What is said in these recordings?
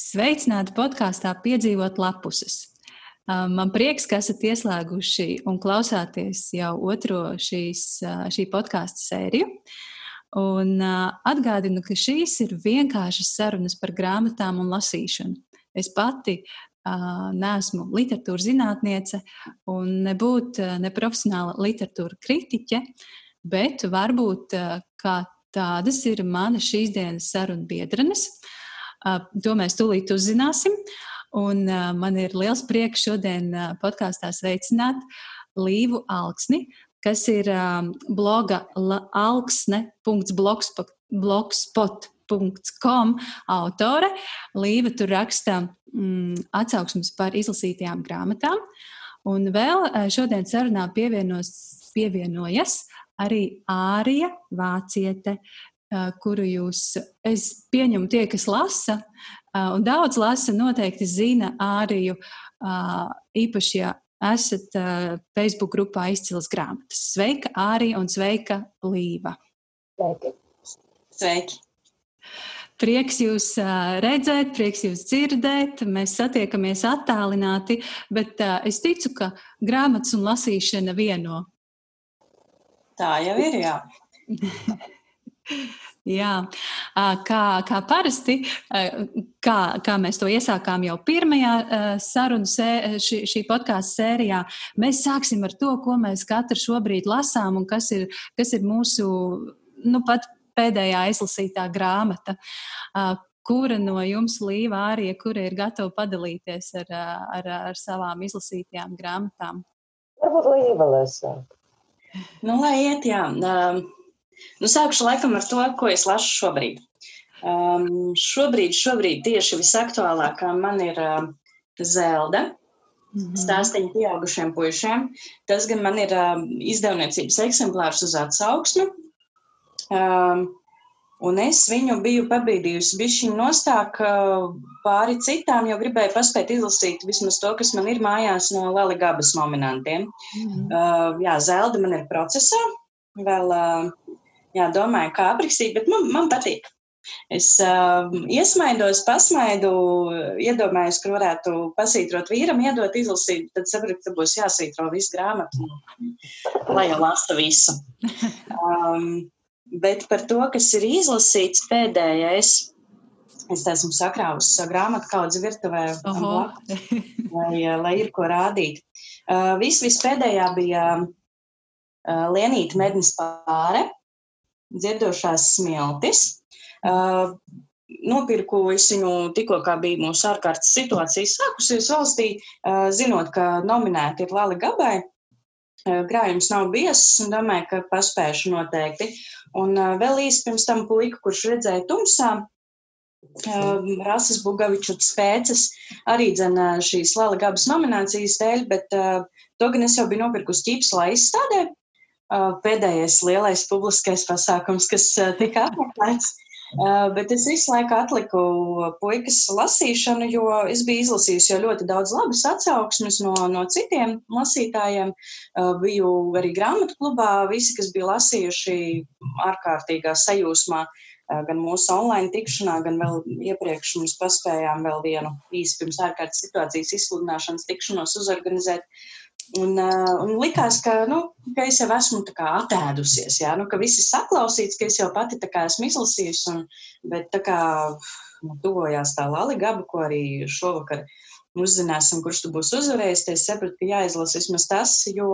Sveicināti podkāstā Piedzīvot lapuses. Man prieks, ka esat ieslēguši un klausāties jau otro šīs, šī podkāstu sēriju. Un atgādinu, ka šīs ir vienkāršas sarunas par grāmatām un lasīšanu. Es pati uh, neesmu literatūras zinātniece un nebūtu uh, neprofesionāla literatūra kritiķe, bet varbūt uh, kā tādas ir manas šīs dienas sarunu biedrenes. To mēs tūlīt uzzināsim. Un man ir liels prieks šodien podkāstā sveicināt Līvu Alksni, kas ir bloga alksne.blogspot.com autore. Līva tur raksta mm, atsauksmes par izlasītajām grāmatām. Un vēl šodien sarunā pievienos, pievienojas arī Ārija Vāciete, kuru jūs, es pieņemu, tie, kas lasa, un daudz lasa, noteikti zina Āriju, īpaši, ja esat Facebook grupā izcils grāmatas. Sveika, Ārija, un sveika, Līva. Sveiki. Sveiki. Prieks jūs redzēt, prieks jūs dzirdēt. Mēs satiekamies attālināti, bet es ticu, ka grāmatas un lasīšana vieno. Tā jau ir, jā. Jā, kā, kā parasti, kā, kā mēs to iesākām jau pirmajā sarunu sē, šī, šī podkāstu sērijā, mēs sāksim ar to, ko mēs katru šobrīd lasām un kas ir, kas ir mūsu nu, pat pēdējā izlasītā grāmata. Kura no jums, Līva, Ārija, kura ir gatava padalīties ar, ar, ar savām izlasītajām grāmatām? Varbūt Līva lasām. Nu, lai iet, jā. Um, nu, sākšu laikam ar to, ko es lasu šobrīd. Um, šobrīd, šobrīd tieši visaktuālākā man ir uh, Zelda. Mm -hmm. Stāstiņi pieaugušiem puišiem. Tas gan man ir uh, izdevniecības eksemplārs uz atsauksmi. Um, Un es viņu biju pabīdījusi bišķiņu nostāk pāri citām, jo gribēju paspēt izlasīt vismaz to, kas man ir mājās no Lali Gabas nominantiem. Mm -hmm. uh, jā, Zelda man ir procesā, vēl, uh, jā, domāju, kā aprakstīt, bet man, man patīk. Es uh, iesmaidos, pasmaidu, iedomājos, ka varētu pasītrot vīram, iedot izlasīt, tad sapratu, ka būs jāsītro visu grāmatu, lai jau lasa visu. Um, Bet par to, kas ir izlasīts pēdējais, es esmu sakrāvusi savu grāmatu kaudzi virtuvē, lai, lai ir ko rādīt. Uh, viss vispēdējā bija uh, Lienīta mednis pāre, dzirdošās smiltis. Uh, nopirku viņu tikko, kā bija mūsu ārkārtas situācija sākusies valstī, zinot, ka nominēti ir Lali Gabai. Krājums nav biezs, un domāju, ka paspēšu noteikti. Un vēl īsti pirms tam puika, kurš redzēja tumsā, Rasas Bugavičuts pēcas, arī dzen šīs Lala Gabas nominācijas dēļ, bet to gan es jau biju nopirkusi ķīpsla izstādē. Pēdējais lielais publiskais pasākums, kas tika apmeklēts. Uh, bet es visu laiku atliku puikas lasīšanu, jo es biju izlasījusi jau ļoti daudz labas atsauksmes no, no citiem lasītājiem. Uh, biju arī grāmatu klubā, visi, kas bija lasījuši ārkārtīgā sajūsmā, uh, gan mūsu online tikšanā, gan vēl iepriekš mums paspējām vēl vienu īsi pirms ārkārtas situācijas izsludināšanas tikšanos uzorganizēt. Uh, un likās, ka, nu, ka es jau esmu atēdusies, jā, nu, ka viss ir saklausīts, ka es jau pati esmu izlasījusi. Un, bet tā kā nu, tuvojās tā Lali Gaba, ko arī šovakar uzzināsim, kurš tu būs uzvarējis, tad es sapratu, ka jāizlasa vismaz tas, jo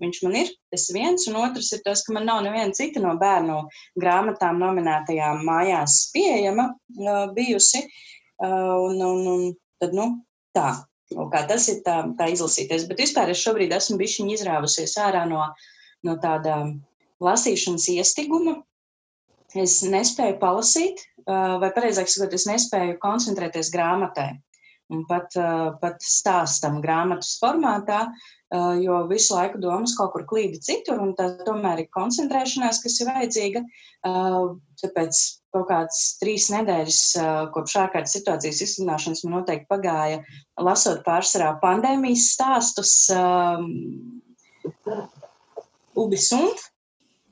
viņš man ir tas viens, un otrs ir tas, ka man nav neviena cita no bērnu grāmatām nominētajām mājās pieejama bijusi. Un, un, un tad, nu, tā. Kā tas ir tā, tā izlasīties. Bet vispār es šobrīd esmu bišķiņi izrāvusies ārā no, no tāda lasīšanas iestiguma. Es nespēju palasīt, vai pareizāk sakot, es nespēju koncentrēties grāmatai un pat, pat stāstam grāmatas formātā, jo visu laiku domas kaut kur klīda citur, un tā tomēr ir koncentrēšanās, kas ir vajadzīga. Tāpēc kaut kāds trīs nedēļas kopš ārkārtas situācijas izsludināšanas man noteikti pagāja, lasot pārsvarā pandēmijas stāstus, Ubisunt, Mm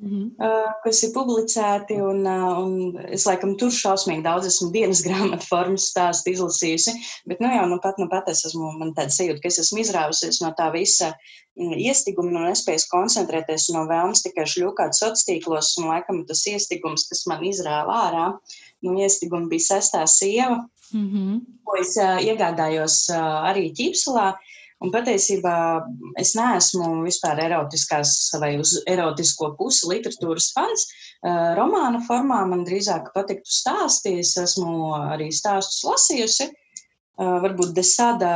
-hmm. uh, kas ir publicēti, un, uh, un es laikam tur šausmīgi daudz esmu dienas grāmatu formas stāstu izlasījusi, bet nu jau nu pat, nu pat es esmu, man tāda sajūta, ka es esmu izrāvusies no tā visa mm, iestiguma un nespējas koncentrēties no vēlmes tikai šļūkāt sociālos, un laikam tas iestigums, kas man izrāva ārā, nu iestiguma bija sestā sieva, mm -hmm. ko es uh, iegādājos uh, arī ķīpselā. Uh, Un patiesībā es neesmu vispār erotiskās vai uz erotisko pusi literatūras fans. Uh, romāna formā man drīzāk patiktu stāsti. Es esmu arī stāstus lasījusi. Uh, varbūt Desada,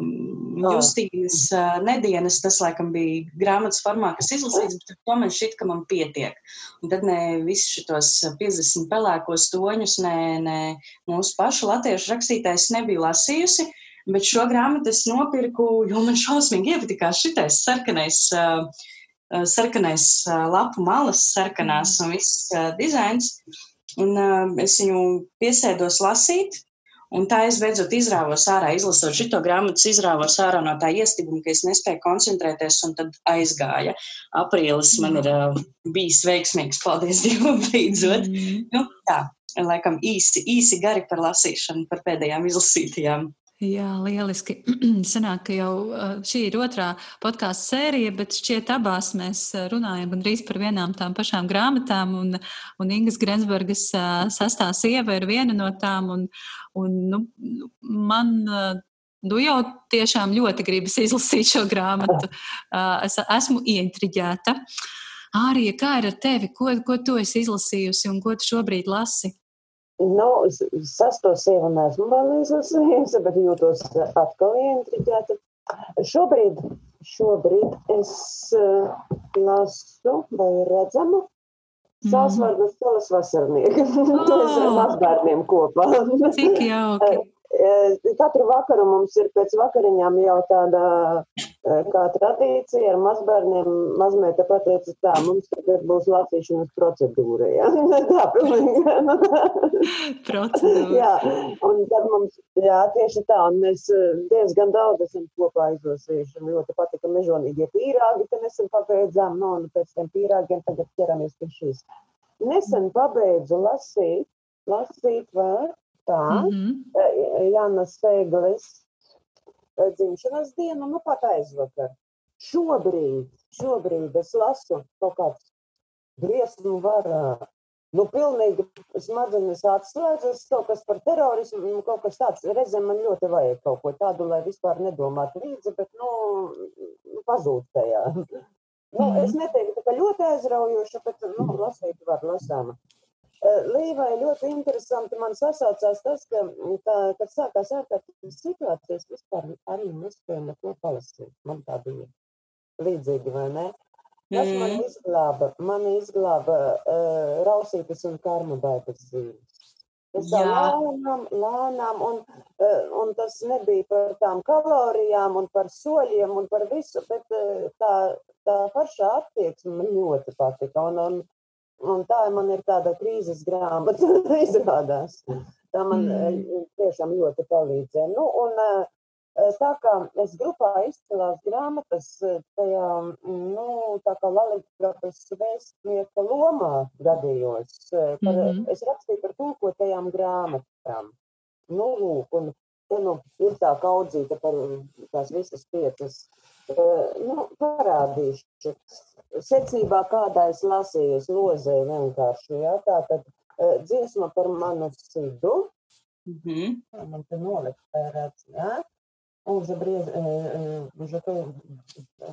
mm, Justīnas uh, nedēļas, tas laikam bija grāmatas formā, kas izlasīts, bet to man šķiet, ka man pietiek. Un tad ne visus šitos 50 pelēkos toņus, ne, ne mūsu pašu latviešu rakstītājs nebija lasījusi. Uh, Bet šo grāmatu es nopirku, jo man šausmīgi iepatikās šitais sarkanais, uh, sarkanais uh, lapu malas, sarkanās un viss uh, dizains. Un uh, es viņu piesēdos lasīt, Un tā es beidzot izrāvos ārā, izlasot šo grāmatu, izrāvos ārā no tā iestiguma, ka es nespēju koncentrēties, un tad aizgāja. Aprīlis man ir uh, bijis veiksmīgs, paldies Dievam, beidzot. Mm. Nu, tā, laikam īsi, īsi gari par lasīšanu, par pēdējām izlasītajām. Jā, lieliski. Sanāk, ka jau šī ir otrā podkāstu sērija, bet šķiet abās mēs runājam gandrīz par vienām tām pašām grāmatām, un, un Ingas Grensbergas sastā sieva ir viena no tām, un, un nu, man nu jau tiešām ļoti gribas izlasīt šo grāmatu. Es esmu ieintriģēta. Ārija, kā ir ar tevi? Ko, ko tu esi izlasījusi un ko tu šobrīd lasi? Nu, sesto sievu neesmu vēl izlasījusi, bet jūtos atkal ieintriģēta. Šobrīd, šobrīd es uh, lasu vai redzamu Sāsvārdas mm. Celas vasarnieka. Oh. Mēs ar mazbērniem kopā. Cik jauki. Katru vakaru mums ir pēc vakariņām jau tāda kā tradīcija ar mazbērniem. Mazmeita pateica, tā, mums tagad būs lasīšanas procedūra. Ja? tā, pilnīgi. procedūra. jā, un tad mums, jā, tieši tā, un mēs diezgan daudz esam kopā izlasījuši. Ļoti patika mežonīgie pīrāgi, ka nesen pabeidzām, nu, un pēc tiem pīrāgiem tagad ķeramies pie šīs. Nesen pabeidzu lasīt, lasīt vēl Tā, mm -hmm. Jānis Steiglis dzimšanas dienu, nu pat aizvakar. Šobrīd, šobrīd es lasu kaut kāds briesmu varā. Nu, pilnīgi smadzenes atslēdzas, kaut kas par terorismu, kaut kas tāds. Reizēm man ļoti vajag kaut ko tādu, lai vispār nedomātu līdzi, bet, nu, pazūd tajā. Nu. Es neteiktu, ka ļoti aizraujoša, bet, nu, lasīt var lasāma. Līvai ļoti interesanti man sasaucās tas, ka, tā, kad sākās ārkārtas situācijas, vispār arī nespēja neko palasīt. Man tā bija līdzīgi, vai ne? Tas mm. man izglāba, man izglāba uh, rausītas un karma baigas dzīves. Tas tā lēnām, lēnām, un, uh, un tas nebija par tām kalorijām un par soļiem un par visu, bet uh, tā, tā pašā attieksme man ļoti patika. Un, un, Un tā man ir tāda krīzes grāmata, izrādās. Tā man mm. Eh, tiešām ļoti palīdzēja. Nu, un, eh, tā kā es grupā izcēlās grāmatas, eh, tajā, nu, tā kā Lalikas vēstnieka lomā gadījos, par, mm -hmm. es rakstīju par tulkotajām grāmatām. Nu, lūk, un te nu ir tā kaudzīta par tās visas piecas. Nu, parādīšu secībā, kādā es lasīju, es lozēju vienkārši. Ja? Tā tad uh, dziesma par manu sidu. Mm -hmm. Man te nolikt pērēts, ja? Un za bried, za to,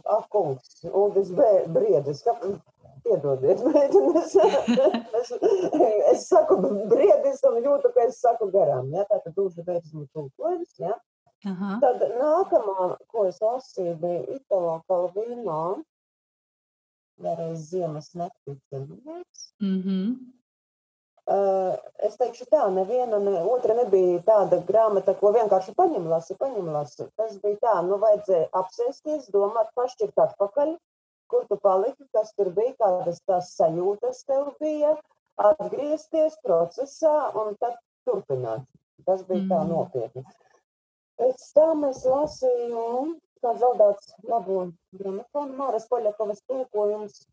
ak, kungs, un tas briedis, kā, piedodiet, bet es, es, es saku briedis un jūtu, ka es saku garām, ja? Tā tad duša beidzas tulkojums, ja? Aha. Tad nākamā, ko es lasīju, bija Italo Kalvino vēlreiz ziemas cilvēks. Mm -hmm. Uh, es teikšu tā, neviena, ne, otra nebija tāda grāmata, ko vienkārši paņem lasi, paņem lasi. Tas bija tā, nu vajadzēja apsēsties, domāt, pašķirt atpakaļ, kur tu paliki, kas tur bija, kādas tās sajūtas tev bija, atgriezties procesā un tad turpināt. Tas bija mm. tā nopietni. Pēc tam es lasīju kā zaudēts labo gramofonu Māras Poļakovas tulkojums.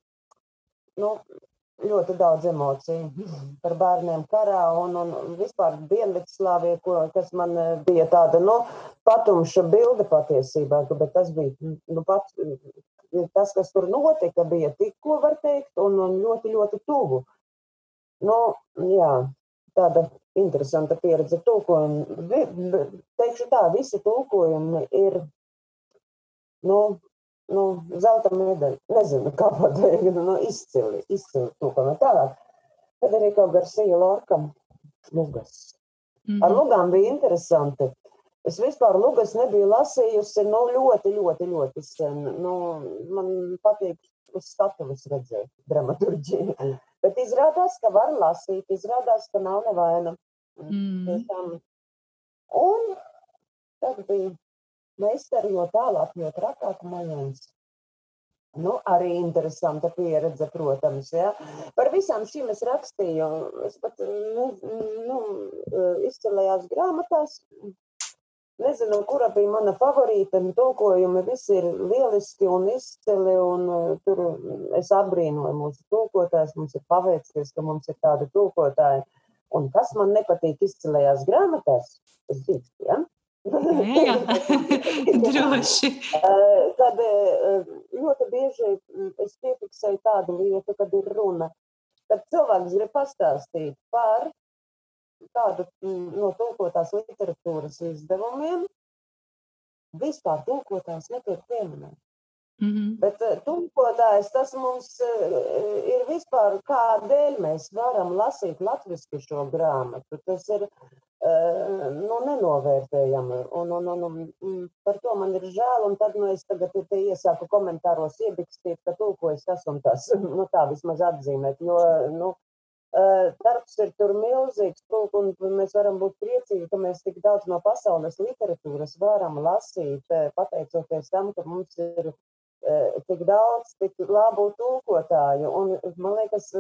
nu, ļoti daudz emociju par bērniem karā un, un vispār Dienvidslāvija, kas man eh, bija tāda, nu, patumša bilde patiesībā, bet tas bija, nu, pats, tas, kas tur notika, bija tikko, var teikt, un, un ļoti, ļoti tuvu. Nu, jā, tāda interesanta pieredze tulkojumi. Teikšu tā, visi tulkojumi ir, nu, nu, zelta medaļa. Nezinu, kā pateikt, nu, izcili, izcili tūkojumi. Tālāk, Federico Garcia Lorkam, lugas. Mm -hmm. Ar lugām bija interesanti. Es vispār lugas nebiju lasījusi nu, ļoti, ļoti, ļoti sen. Nu, man patīk uz skatuves redzēt dramaturģiju. Bet izrādās, ka var lasīt, izrādās, ka nav nevaina. Mm. Tiešām. Un tad bija meistari, jo tālāk, jo trakāk majons. Nu, arī interesanta pieredze, protams. Ja. Par visām šīm es rakstīju. Es pat nu, nu, izcēlējās grāmatās. Nezinu, kura bija mana favorīta. Tulkojumi visi ir lieliski un izcili. Un, uh, tur es apbrīnoju mūsu tulkotājus. Mums ir paveicies, ka mums ir tādi tulkotāji. Un kas man nepatīk izcēlējās grāmatās, tas ir. Ja? Jā, droši. Tad ļoti bieži es piefiksēju tādu lietu, kad ir runa, kad cilvēks grib pastāstīt par tādu no tulkotās literatūras izdevumiem, vispār tulkotās netiek pieminēts. Mm -hmm. Bet tulkotājs tas mums ir vispār, kādēļ mēs varam lasīt latviešu šo grāmatu. Tas ir nenovērtējami. Un, un, un, un par to man ir žēl. Un tad nu, es tagad iesāku komentāros iebikstīt, ka tulkojas tas un tas. nu, tā vismaz atzīmēt. Jo, nu, Darbs ir tur milzīgs, un mēs varam būt priecīgi, ka mēs tik daudz no pasaules literatūras varam lasīt, pateicoties tam, ka mums ir tik daudz tik labu tulkotāju. Un, man liekas,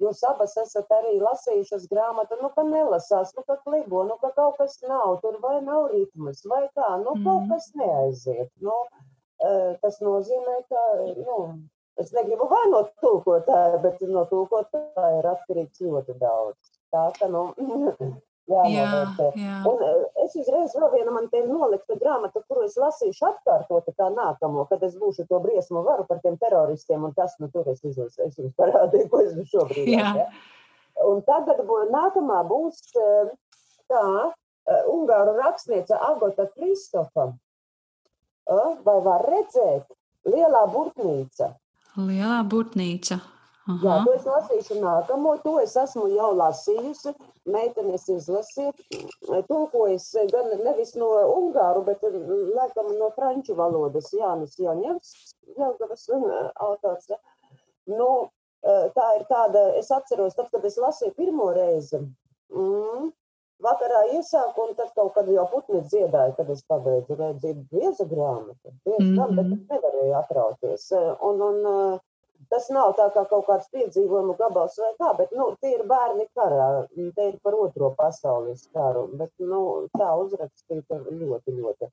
Jūs abas esat arī lasījušas grāmatu, nu, ka nelasās, nu, ka klibo, nu, ka kaut kas nav, tur vai nav ritmas, vai kā, nu, mm. kaut kas neaiziet. Nu, tas nozīmē, ka, nu, es negribu vainot tulkotāju, bet no tulkotāja ir atkarīgs ļoti daudz. Tā, ka, nu, jānovērtē. Jā, jā. Un eh, es uzreiz vēl vienu man te ir nolikta grāmata, kuru es lasīšu atkārtoti kā nākamo, kad es būšu to briesmu varu par tiem teroristiem un tas, nu, tur es izlasu, es jums parādīju, ko es šobrīd. Jā. Ja? Un tagad nākamā būs eh, tā, eh, Ungāru rakstniece Agota Kristofa. Vai var redzēt? Lielā burtnīca. Lielā burtnīca. Aha. Jā, to es lasīšu nākamo, to es esmu jau lasījusi. Meitenes izlasīja, tulkojas gan nevis no ungāru, bet laikam no franču valodas. Jānis Jaņevs, Jelgavas autors. Nu, tā ir tāda, es atceros, tad, kad es lasīju pirmo reizi, mm, vakarā iesāku, un tad kaut kad jau putni dziedāja, kad es pabeidzu redzēt bieza grāmatu. Bieza mm -hmm. bet es nevarēju atrauties. Un, un, Tas nav tā kā kaut kāds piedzīvojumu gabals vai kā, bet nu, tie ir bērni karā. Te ir par otro pasaules karu. Bet nu, tā uzrakstīta ļoti, ļoti.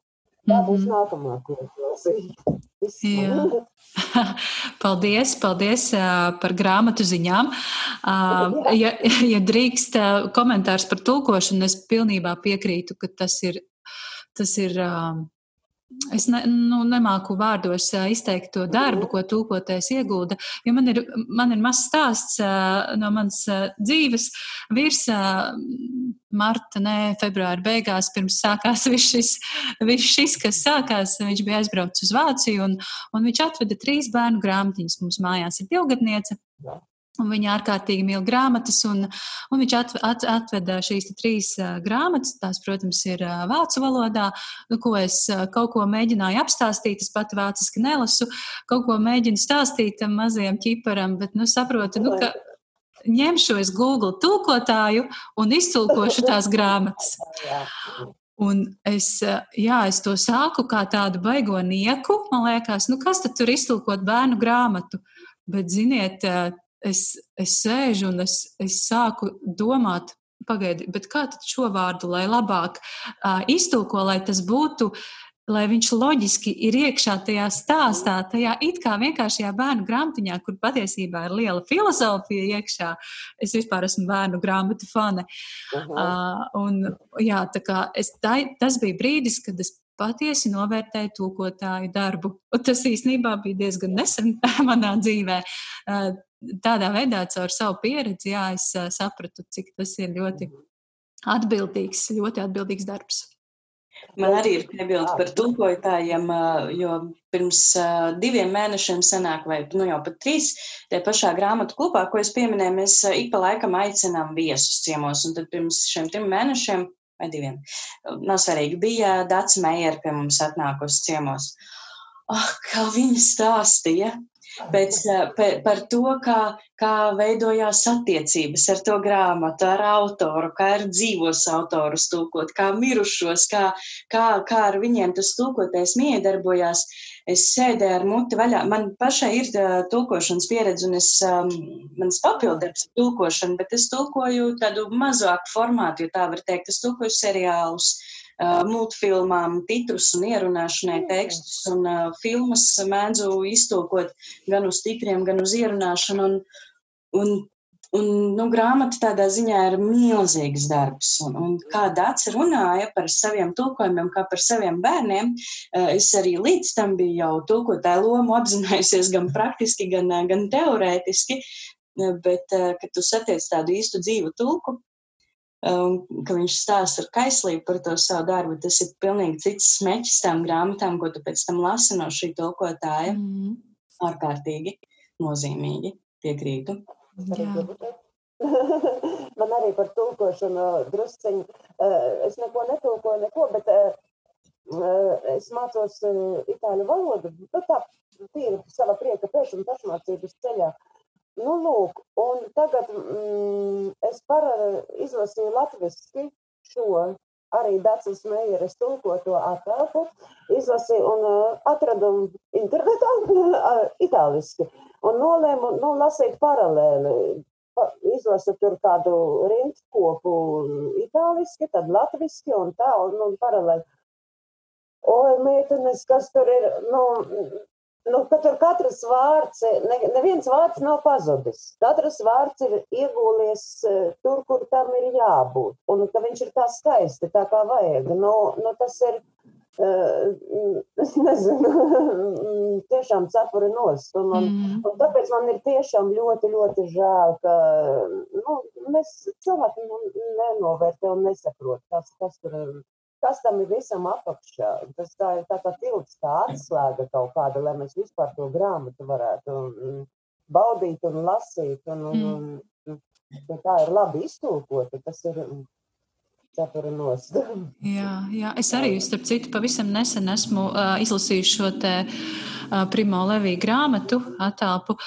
Tā būs mm -hmm. nākamā, es lasīju. paldies, paldies par grāmatu ziņām. Ja, ja drīkst komentārs par tulkošanu, es pilnībā piekrītu, ka tas ir, tas ir Es ne, nu, nemāku vārdos izteikt to darbu, ko tūkotais iegulda, jo man ir, man ir mazs stāsts no manas dzīves. Vīrs marta, ne februāra beigās, pirms sākās viss šis, viss šis, kas sākās, viņš bija aizbraucis uz Vāciju un, un viņš atveda trīs bērnu grāmatiņas. Mums mājās ir divgadniece. Un viņa ārkārtīgi mīl grāmatas, un, un viņš at, at, atveda šīs trīs grāmatas. Tās, protams, ir vācu valodā, nu, ko es kaut ko mēģināju apstāstīt. Es pati vāciski nelasu, kaut ko mēģinu stāstīt tam mazajam ķiparam, bet nu, saprotu, nu, ka ņemšu es Google tulkotāju un iztulkošu tās grāmatas. Un es, jā, es to sāku kā tādu baigo nieku. Man liekas, nu, kas tad tur iztulkot bērnu grāmatu? Bet, ziniet, es, es sēžu un es, es sāku domāt, pagaidi, bet kā tad šo vārdu, lai labāk uh, iztulko, lai tas būtu lai viņš loģiski ir iekšā tajā stāstā, tajā it kā vienkāršajā bērnu grāmatiņā, kur patiesībā ir liela filozofija iekšā. Es vispār esmu bērnu grāmatu fane. Uh -huh. uh, un, jā, es, tā, tas bija brīdis, kad es patiesi novērtēju tulkotāju darbu. Un tas īstenībā bija diezgan nesen manā dzīvē. Tādā veidā, caur savu pieredzi, jā, es sapratu, cik tas ir ļoti atbildīgs, ļoti atbildīgs darbs. Man arī ir piebildi par tulkotājiem, jo pirms diviem mēnešiem senāk, vai nu jau pat trīs, tie pašā grāmatu klubā, ko es pieminēju, mēs ik pa laikam aicinām viesus ciemos. Un tad pirms šiem trim mēnešiem, vai diviem, nav svarīgi, bija Dācis Meijer pie mums atnākusi ciemos. Ah, kā viņa stāstīja pēc, eh, par to, kā, kā veidojās attiecības ar to grāmatu, ar autoru, kā ar dzīvos autorus tūkot, kā mirušos, kā, kā, kā ar viņiem tas tūkotais miedarbojās. Es sēdēju ar muti vaļā. Man pašai ir uh, tulkošanas pieredze, un es, um, mans papildarbs ir tulkošana, bet es tulkoju tādu mazāku formātu, jo tā var teikt, es tulkoju seriālus. Uh, multfilmām titrus un ierunāšanai tekstus, un uh, filmas mēdzu iztulkot gan uz titriem, gan uz ierunāšanu. Un, un, un nu, grāmata tādā ziņā ir milzīgs darbs. Un, un kā Dārts runāja par saviem tulkojumiem, kā par saviem bērniem, uh, es arī līdz tam biju jau tulkotāju lomu apzinājusies gan praktiski, gan, gan teorētiski. Bet, kad tu satiec tādu īstu dzīvu tulku, um, ka viņš stāsta ar kaislību par to savu darbu. Tas ir pilnīgi cits smēķis tām grāmatām, ko tu pēc tam lasi no šī tulkotāja. Mm. Ārkārtīgi nozīmīgi piekrītu. Man arī par tulkošanu drusciņu. Uh, es neko netulkoju, neko, bet uh, uh, es mācos itāļu valodu. Nu, tā tīri sava prieka pēc un pašmācības ceļā. Nu, lūk, un tagad mm, es paralēli izlasīju latviski šo arī Dācis Meijeres tulkoto attēlu, izlasīju un uh, atradu internetā uh, itāliski un nolēmu nu, lasīt paralēli. Pa, izlasu tur kādu rindkopu itāliski, tad latviski un tā, un, un paralēli. Oi, meitenes, kas tur ir, nu, nu, ka tur katrs vārds, ne, neviens vārds nav pazudis. Katrs vārds ir iegūlies e, tur, kur tam ir jābūt. Un ka viņš ir tā skaisti, tā kā vajag. Nu, nu, tas ir, uh, es nezinu, tiešām cepuri nost. Un, un, mm. un tāpēc man ir tiešām ļoti, ļoti žēl, ka nu, mēs cilvēki nu, nenovērtē un nesaprot, kas, kas tur ir kas tam ir visam apakšā. Tas tā ir tā kā tilts, kā atslēga kaut kāda, lai mēs vispār to grāmatu varētu mm, baudīt un lasīt. Un, un, mm. un, un, tā ir labi iztulkota. Tas ir mm, Jā, jā, es arī, starp citu, pavisam nesen esmu uh, izlasījis šo te uh, Primo Levija grāmatu attēlu.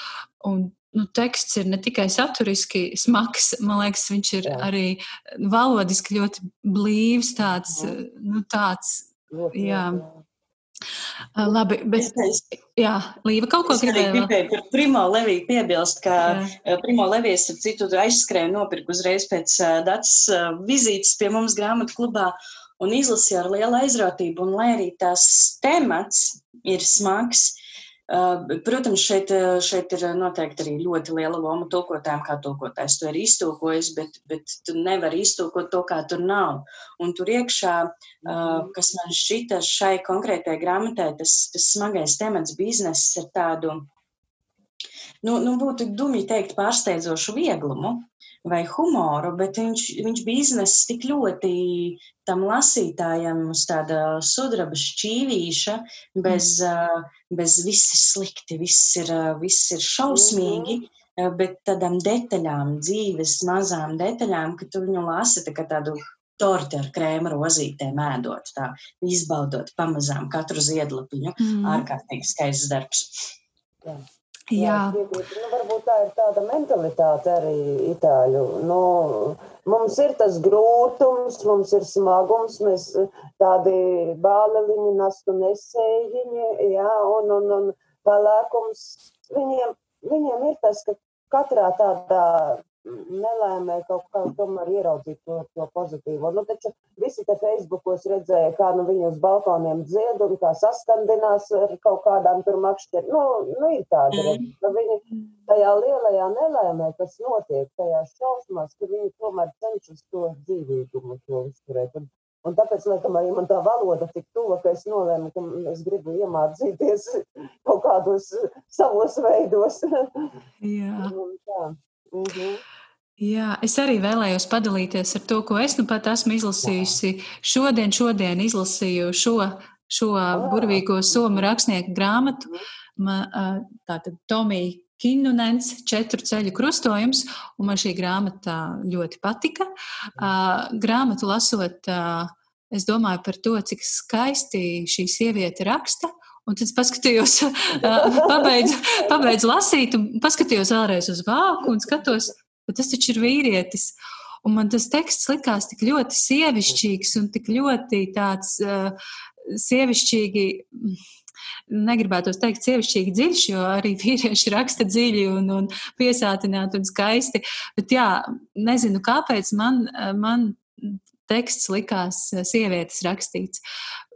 Un nu, teksts ir ne tikai saturiski smags, man liekas, viņš ir Jā. arī valodiski ļoti blīvs, tāds, Jā. nu, tāds, ļoti, jā. jā. Labi, bet jā, Līva kaut ko gribēja. gribēju par Primo Leviju piebilst, ka jā. Primo Levijas, ar citu, aizskrēja nopirku uzreiz pēc dats vizītes pie mums grāmatu klubā un izlasīja ar lielu aizrautību, un lai arī tās temats ir smags, Protams, šeit, šeit ir noteikti arī ļoti liela loma tulkotājiem, kā tulkotājs to ir iztulkojis, bet, bet tu nevari iztulkot to, kā tur nav. Un tur iekšā, kas man šķita šai konkrētajai grāmatai, tas, tas smagais temats bizness ar tādu, nu, nu būtu dumji teikt, pārsteidzošu vieglumu vai humoru, bet viņš, viņš bija iznesis tik ļoti tam lasītājam uz tāda sudraba šķīvīša, bez, mm. bez viss ir slikti, viss ir, viss ir šausmīgi, mm. bet tādām detaļām, dzīves mazām detaļām, ka tu viņu lasi tā tādu torti ar krēma rozītēm ēdot, tā izbaudot pamazām katru ziedlapiņu. Mm. Ārkārtīgi skaists darbs. Jā. Jā, jā nu, varbūt tā ir tāda mentalitāte arī itāļu. Nu, mums ir tas grūtums, mums ir smagums, mēs tādi bāleliņi, nastu nesējiņi, jā, un, un, un palēkums. Viņiem, viņiem ir tas, ka katrā tādā nelēmē kaut kā tomēr ieraudzīt to, to pozitīvo. Nu, taču visi te Facebookos redzēja, kā nu viņi uz balkoniem dzied un kā saskandinās ar kaut kādām tur makšķeriem. Nu, nu, ir tāda, mm. ka viņi tajā lielajā nelēmē, kas notiek tajās šausmās, ka viņi tomēr cenšas to dzīvīgumu to uzturēt. Un, Un tāpēc, laikam, arī man tā valoda tik tuva, ka es nolēmu, ka es gribu iemācīties kaut kādos savos veidos. Jā. Mm -hmm. Jā, es arī vēlējos padalīties ar to, ko es nu pat esmu izlasījusi. Šodien, šodien izlasīju šo, šo burvīgo somu rakstnieku grāmatu. Ma, tātad Tomija Kinunens, četru ceļu krustojums, un man šī grāmata ļoti patika. Grāmatu lasot, es domāju par to, cik skaisti šī sieviete raksta, Un tad paskatījos, pabeidzu, pabeidzu lasīt, un paskatījos vēlreiz uz vāku un skatos, bet tas taču ir vīrietis. Un man tas teksts likās tik ļoti sievišķīgs un tik ļoti tāds uh, sievišķīgi. Negribētu teikt, sievišķīgi dziļš, jo arī vīrieši raksta dziļi un, un piesātināti un skaisti. Bet, jā, nezinu, kāpēc man, man teksts likās sievietes rakstīts.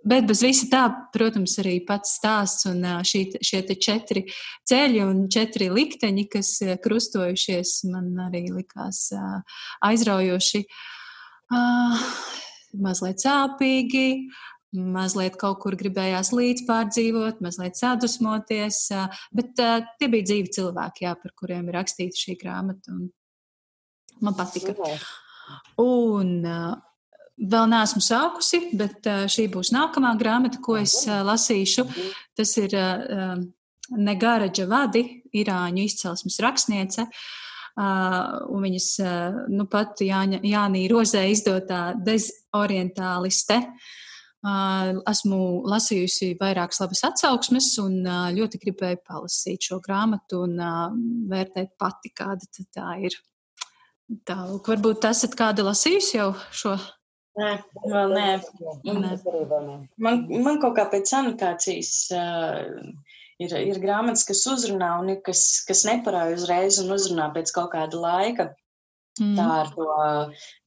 Bet bez visa tā, protams, arī pats stāsts un šī, šie četri ceļi un četri likteņi, kas krustojušies, man arī likās aizraujoši, mazliet sāpīgi, mazliet kaut kur gribējās līdz pārdzīvot, mazliet sadusmoties, bet tie bija dzīvi cilvēki, jā, par kuriem ir rakstīta šī grāmata. Man patika. Un Vēl neesmu sākusi, bet šī būs nākamā grāmata, ko es lasīšu. Tas ir Negara Džavadi, Irāņu izcelsmes rakstniece. Un viņas nu pat Jāņa, Jānī Rozē izdotā dezorientāliste. Esmu lasījusi vairākas labas atsauksmes un ļoti gribēju palasīt šo grāmatu un vērtēt pati, kāda tā ir. Tā, varbūt esat kādu lasījusi jau šo Nē, vēl nē. nē. Man, man kaut kā pēc anotācijas uh, ir, ir grāmatas, kas uzrunā un ir kas, kas neparāja uzreiz un uzrunā pēc kaut kāda laika. Mm. Tā ar to,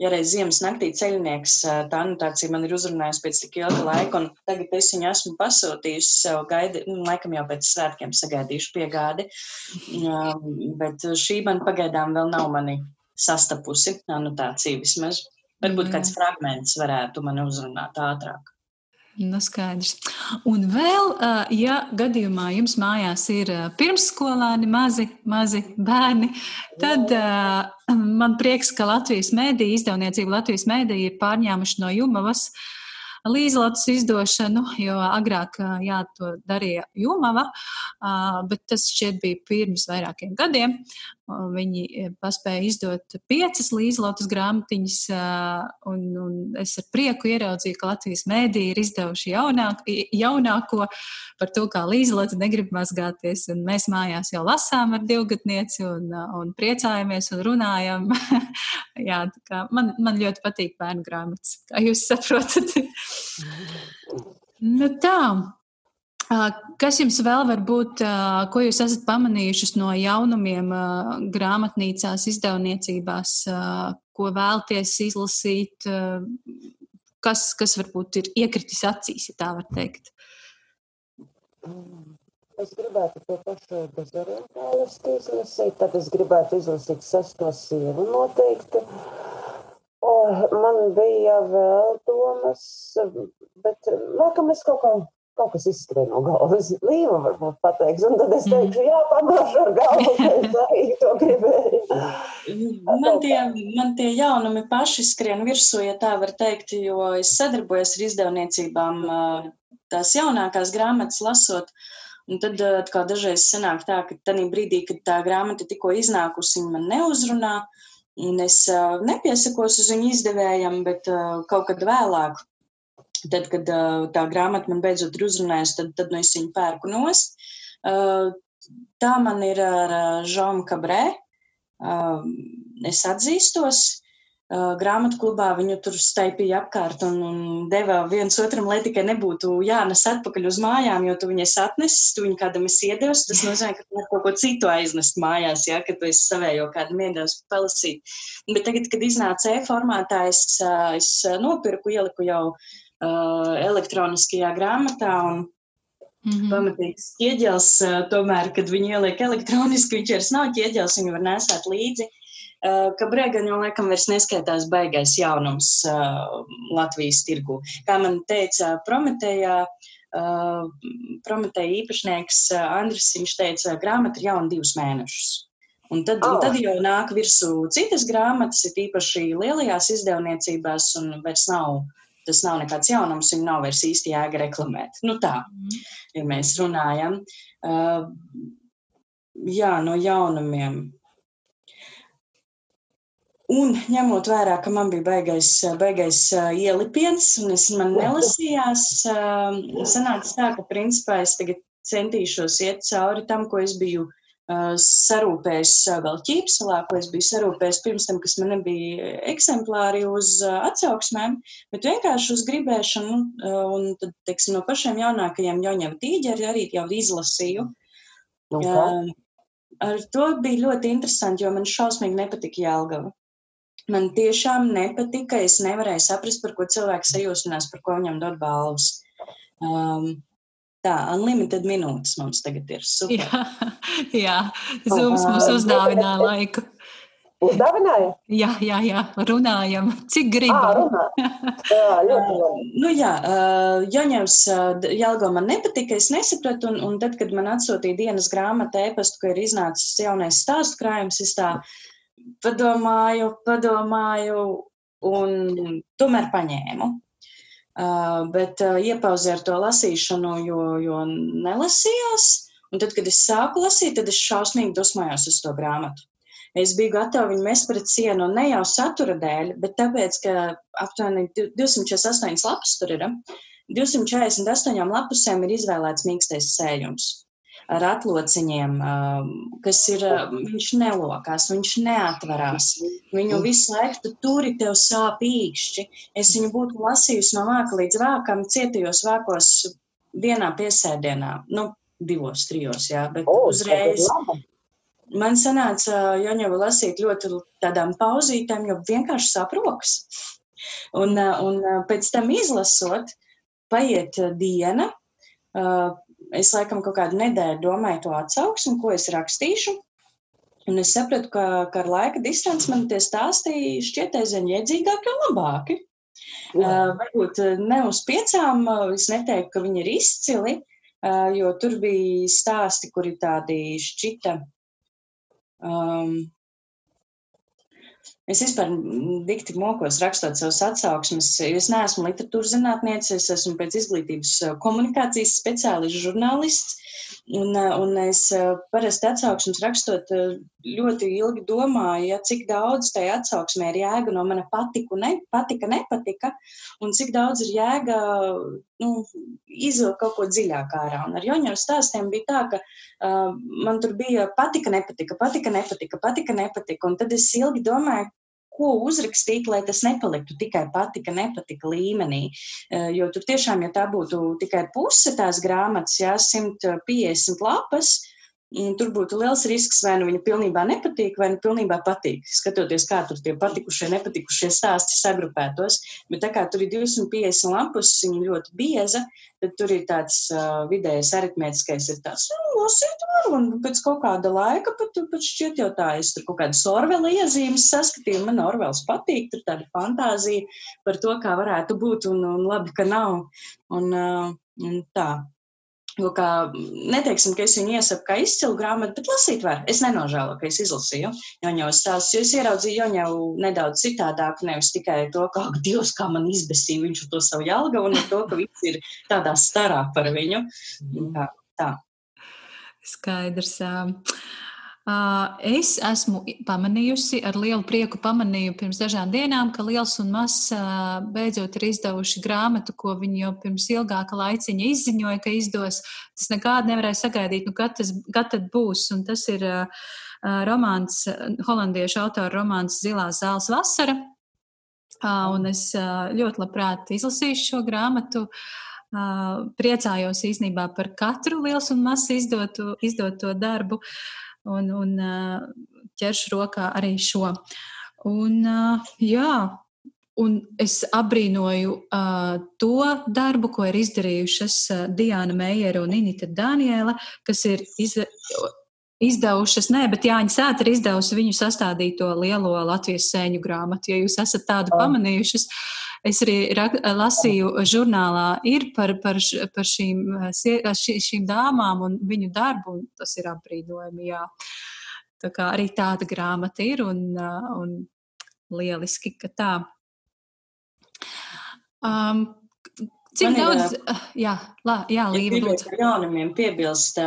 ja reiz ziemas naktī ceļnieks, tā anotācija man ir uzrunājusi pēc tik ilga laika, un tagad es viņu esmu pasūtījusi sev gaidi, nu, laikam jau pēc svētkiem sagaidīšu piegādi, um, bet šī man pagaidām vēl nav mani sastapusi, anotācija vismaz. Varbūt kāds fragments varētu mani uzrunāt ātrāk. Nu, skaidrs. Un vēl, ja gadījumā jums mājās ir pirmsskolāni, mazi, mazi bērni, tad man prieks, ka Latvijas mēdī, izdevniecība Latvijas mēdī ir pārņēmuši no Jumavas līdzlatus izdošanu, jo agrāk jā, to darīja Jumava, bet tas šķiet bija pirms vairākiem gadiem. Viņi e, paspēja izdot piecas līdzlotas grāmatiņas, un, un es ar prieku ieraudzīju, ka Latvijas mēdī ir izdevuši jaunāk, jaunāko par to, kā līdzlota negrib mazgāties. Un mēs mājās jau lasām ar divgadnieci un, un priecājamies un runājam. Jā, man, man ļoti patīk bērnu grāmatas, kā jūs saprotat. nu tā. Kas jums vēl var būt, ko jūs esat pamanījušas no jaunumiem grāmatnīcās, izdevniecībās, ko vēlties izlasīt, kas, kas varbūt ir iekritis acīs, ja tā var teikt? Es gribētu to pašu dezorientālistu izlasīt, tad es gribētu izlasīt sesto sievu noteikti. O, man bija vēl domas, bet nākamais nu, kaut kā kaut kas izskrien no galvas. Līva varbūt pateiks, un tad es mm. teikšu, jā, pamāšu ar galvu, ka es arī to gribēju. Man tie, man tie jaunumi paši skrien virsū, ja tā var teikt, jo es sadarbojos ar izdevniecībām tās jaunākās grāmatas lasot. Un tad kā dažreiz sanāk tā, ka tajā brīdī, kad tā grāmata tikko iznākusi, viņa man neuzrunā, un es nepiesakos uz viņu izdevējam, bet kaut kad vēlāk Tad, kad tā grāmata man beidzot ir uzrunājusi, tad, tad nu, es viņu pērku nost. Tā man ir ar Žomu Kabrē. Es atzīstos. grāmatu klubā viņu tur staipīja apkārt un, un deva viens otram, lai tikai nebūtu jānes atpakaļ uz mājām, jo tu viņai atnesis, tu viņu kādam esi iedevis. Tas nozīmē, ka tu kaut ko citu aiznest mājās, ja, ka tu esi savējo kādam iedevis palasīt. Bet tagad, kad iznāca e-formātā, es, es nopirku, ieliku jau uh, elektroniskajā grāmatā un Mm -hmm. Pamatīgs ķieģels, tomēr, kad viņu ieliek elektroniski, viņš vairs nav ķieģels, viņu var nesāt līdzi. Ka Brēgan jau laikam vairs neskaitās baigais jaunums Latvijas tirgu. Kā man teica Prometējā, Prometēja īpašnieks Andris, viņš teica, grāmata ir jauna divus mēnešus. Un tad, oh. un tad jau nāk virsū citas grāmatas, ir īpaši lielajās izdevniecībās, un vairs nav tas nav nekāds jaunums, viņu nav vairs īsti jēga reklamēt. Nu tā, mm. ja mēs runājam. Uh, jā, no jaunumiem. Un ņemot vērā, ka man bija baigais, baigais ielipiens, un es man nelasījās, sanāca tā, ka principā es tagad centīšos iet cauri tam, ko es biju sarūpējis vēl ķīpselā, ko es biju sarūpējis pirms tam, kas man nebija eksemplāri uz atsauksmēm, bet vienkārši uz gribēšanu, un tad, teiksim, no pašiem jaunākajiem Joņeva tīģeri arī jau izlasīju. Nu, okay. Ar to bija ļoti interesanti, jo man šausmīgi nepatika Jelgava. Man tiešām nepatika, es nevarēju saprast, par ko cilvēks sajūsminās, par ko viņam dod balvas. Um, Tā, unlimited minūtes mums tagad ir. Super. Jā, jā. Zums mums uzdāvināja laiku. Uzdāvināja? Jā, jā, jā, runājam, cik gribam. jā, nu jā, Jaņevs Jelgo man nepatika, es nesapratu, un, un tad, kad man atsūtīja dienas grāmata ēpastu, ka ir iznācis jaunais stāstu krājums, es tā padomāju, padomāju, un tomēr paņēmu. Uh, bet uh, iepauzē ar to lasīšanu, jo, jo nelasījās. Un tad, kad es sāku lasīt, tad es šausmīgi dusmojos uz to grāmatu. Es biju gatava viņu mest pret sienu ne jau satura dēļ, bet tāpēc, ka aptuveni 248 lapas tur ir. 248 lapusēm ir izvēlēts mīkstais sējums ar atlociņiem, um, kas ir, um, viņš nelokās, viņš neatverās. Viņu visu laiku tu turi tev sāp īkšķi. Es viņu būtu lasījusi no vāka līdz vākam, cietajos vākos vienā piesēdienā, nu, divos, trijos, jā, bet oh, uzreiz. Man sanāca Joņevu lasīt ļoti tādām pauzītēm, jo vienkārši saproks. Un, un pēc tam izlasot, paiet diena, es laikam kaut kādu nedēļu domāju to atsauksmi, ko es rakstīšu. Un es sapratu, ka, ka ar laika distanci man tie stāsti šķiet aizvien iedzīgāki un labāki. Uh, varbūt ne uz piecām, es neteiktu, ka viņi ir izcili, uh, jo tur bija stāsti, kuri tādi šķita um, Es vispār dikti mokos rakstot savus atsauksmes. Es neesmu literatūras zinātniece, es esmu pēc izglītības komunikācijas speciālists, žurnālists. Un, un es parasti atsauksmes rakstot ļoti ilgi domāju, ja, cik daudz tajā atsauksmē ir jēga no mana patiku, ne, patika, nepatika, un cik daudz ir jēga nu, izvilkt kaut ko dziļāk ārā. Un ar Joņeru stāstiem bija tā, ka uh, man tur bija patika, nepatika, patika, nepatika, patika, nepatika, un tad es ilgi domāju, ko uzrakstīt, lai tas nepaliktu tikai patika, nepatika līmenī. Eh, jo tur tiešām, ja tā būtu tikai puse tās grāmatas, jā, 150 lapas, Tur būtu liels risks, vai nu viņa pilnībā nepatīk, vai nu pilnībā patīk. Skatoties, kā tur tie patikušie, nepatikušie stāsti sagrupētos. Bet tā kā tur ir 250 lapus, viņa ļoti bieza, tad tur ir tāds uh, vidējais aritmētiskais, ir tāds, nu, lasīt var, un pēc kaut kāda laika pat, pat šķiet jau tā, es tur kaut kādas orvela iezīmes saskatīju, man orvels patīk, tur tāda fantāzija par to, kā varētu būt, un, un labi, ka nav. Un, uh, un tā. Nu, kā, neteiksim, ka es viņu iesaku kā izcilu grāmatu, bet lasīt var. Es nenožēloju, ka es izlasīju Joņau stāstus, jo es ieraudzīju Joņau nedaudz citādāk, nevis tikai to, kā Dievs, kā man izbesīja viņš to savu jalga, un to, ka viss ir tādā starā par viņu. Tā. tā. Skaidrs. Uh... Es esmu pamanījusi, ar lielu prieku pamanīju pirms dažām dienām, ka Liels un Mazs beidzot ir izdevuši grāmatu, ko viņi jau pirms ilgāka laiciņa izziņoja, ka izdos. Tas nekādi nevarēja sagaidīt, nu, kad, tas, kad būs. Un tas ir romāns, holandiešu autora romāns Zilās zāles vasara. Un es ļoti labprāt izlasīšu šo grāmatu. Priecājos īstenībā par katru lielu un mazu izdotu, izdoto darbu, un, un ķeršu rokā arī šo. Un, jā, Un es abrīnoju uh, to darbu, ko ir izdarījušas uh, Diana Meijera un Inita Daniela, kas ir iz, izdevušas, nē, bet Jāņa Sēta ir izdevusi viņu sastādīto lielo Latvijas sēņu grāmatu. Ja jūs esat tādu pamanījušas, es arī lasīju žurnālā, ir par, par, par šīm, ši, šīm dāmām un viņu darbu, un tas ir apbrīnojami, jā. Tā kā arī tāda grāmata ir un, un lieliski, ka tā. Um, Cik Man daudz, ir, ah, jā, lā, jā Līva, jaunumiem piebilst,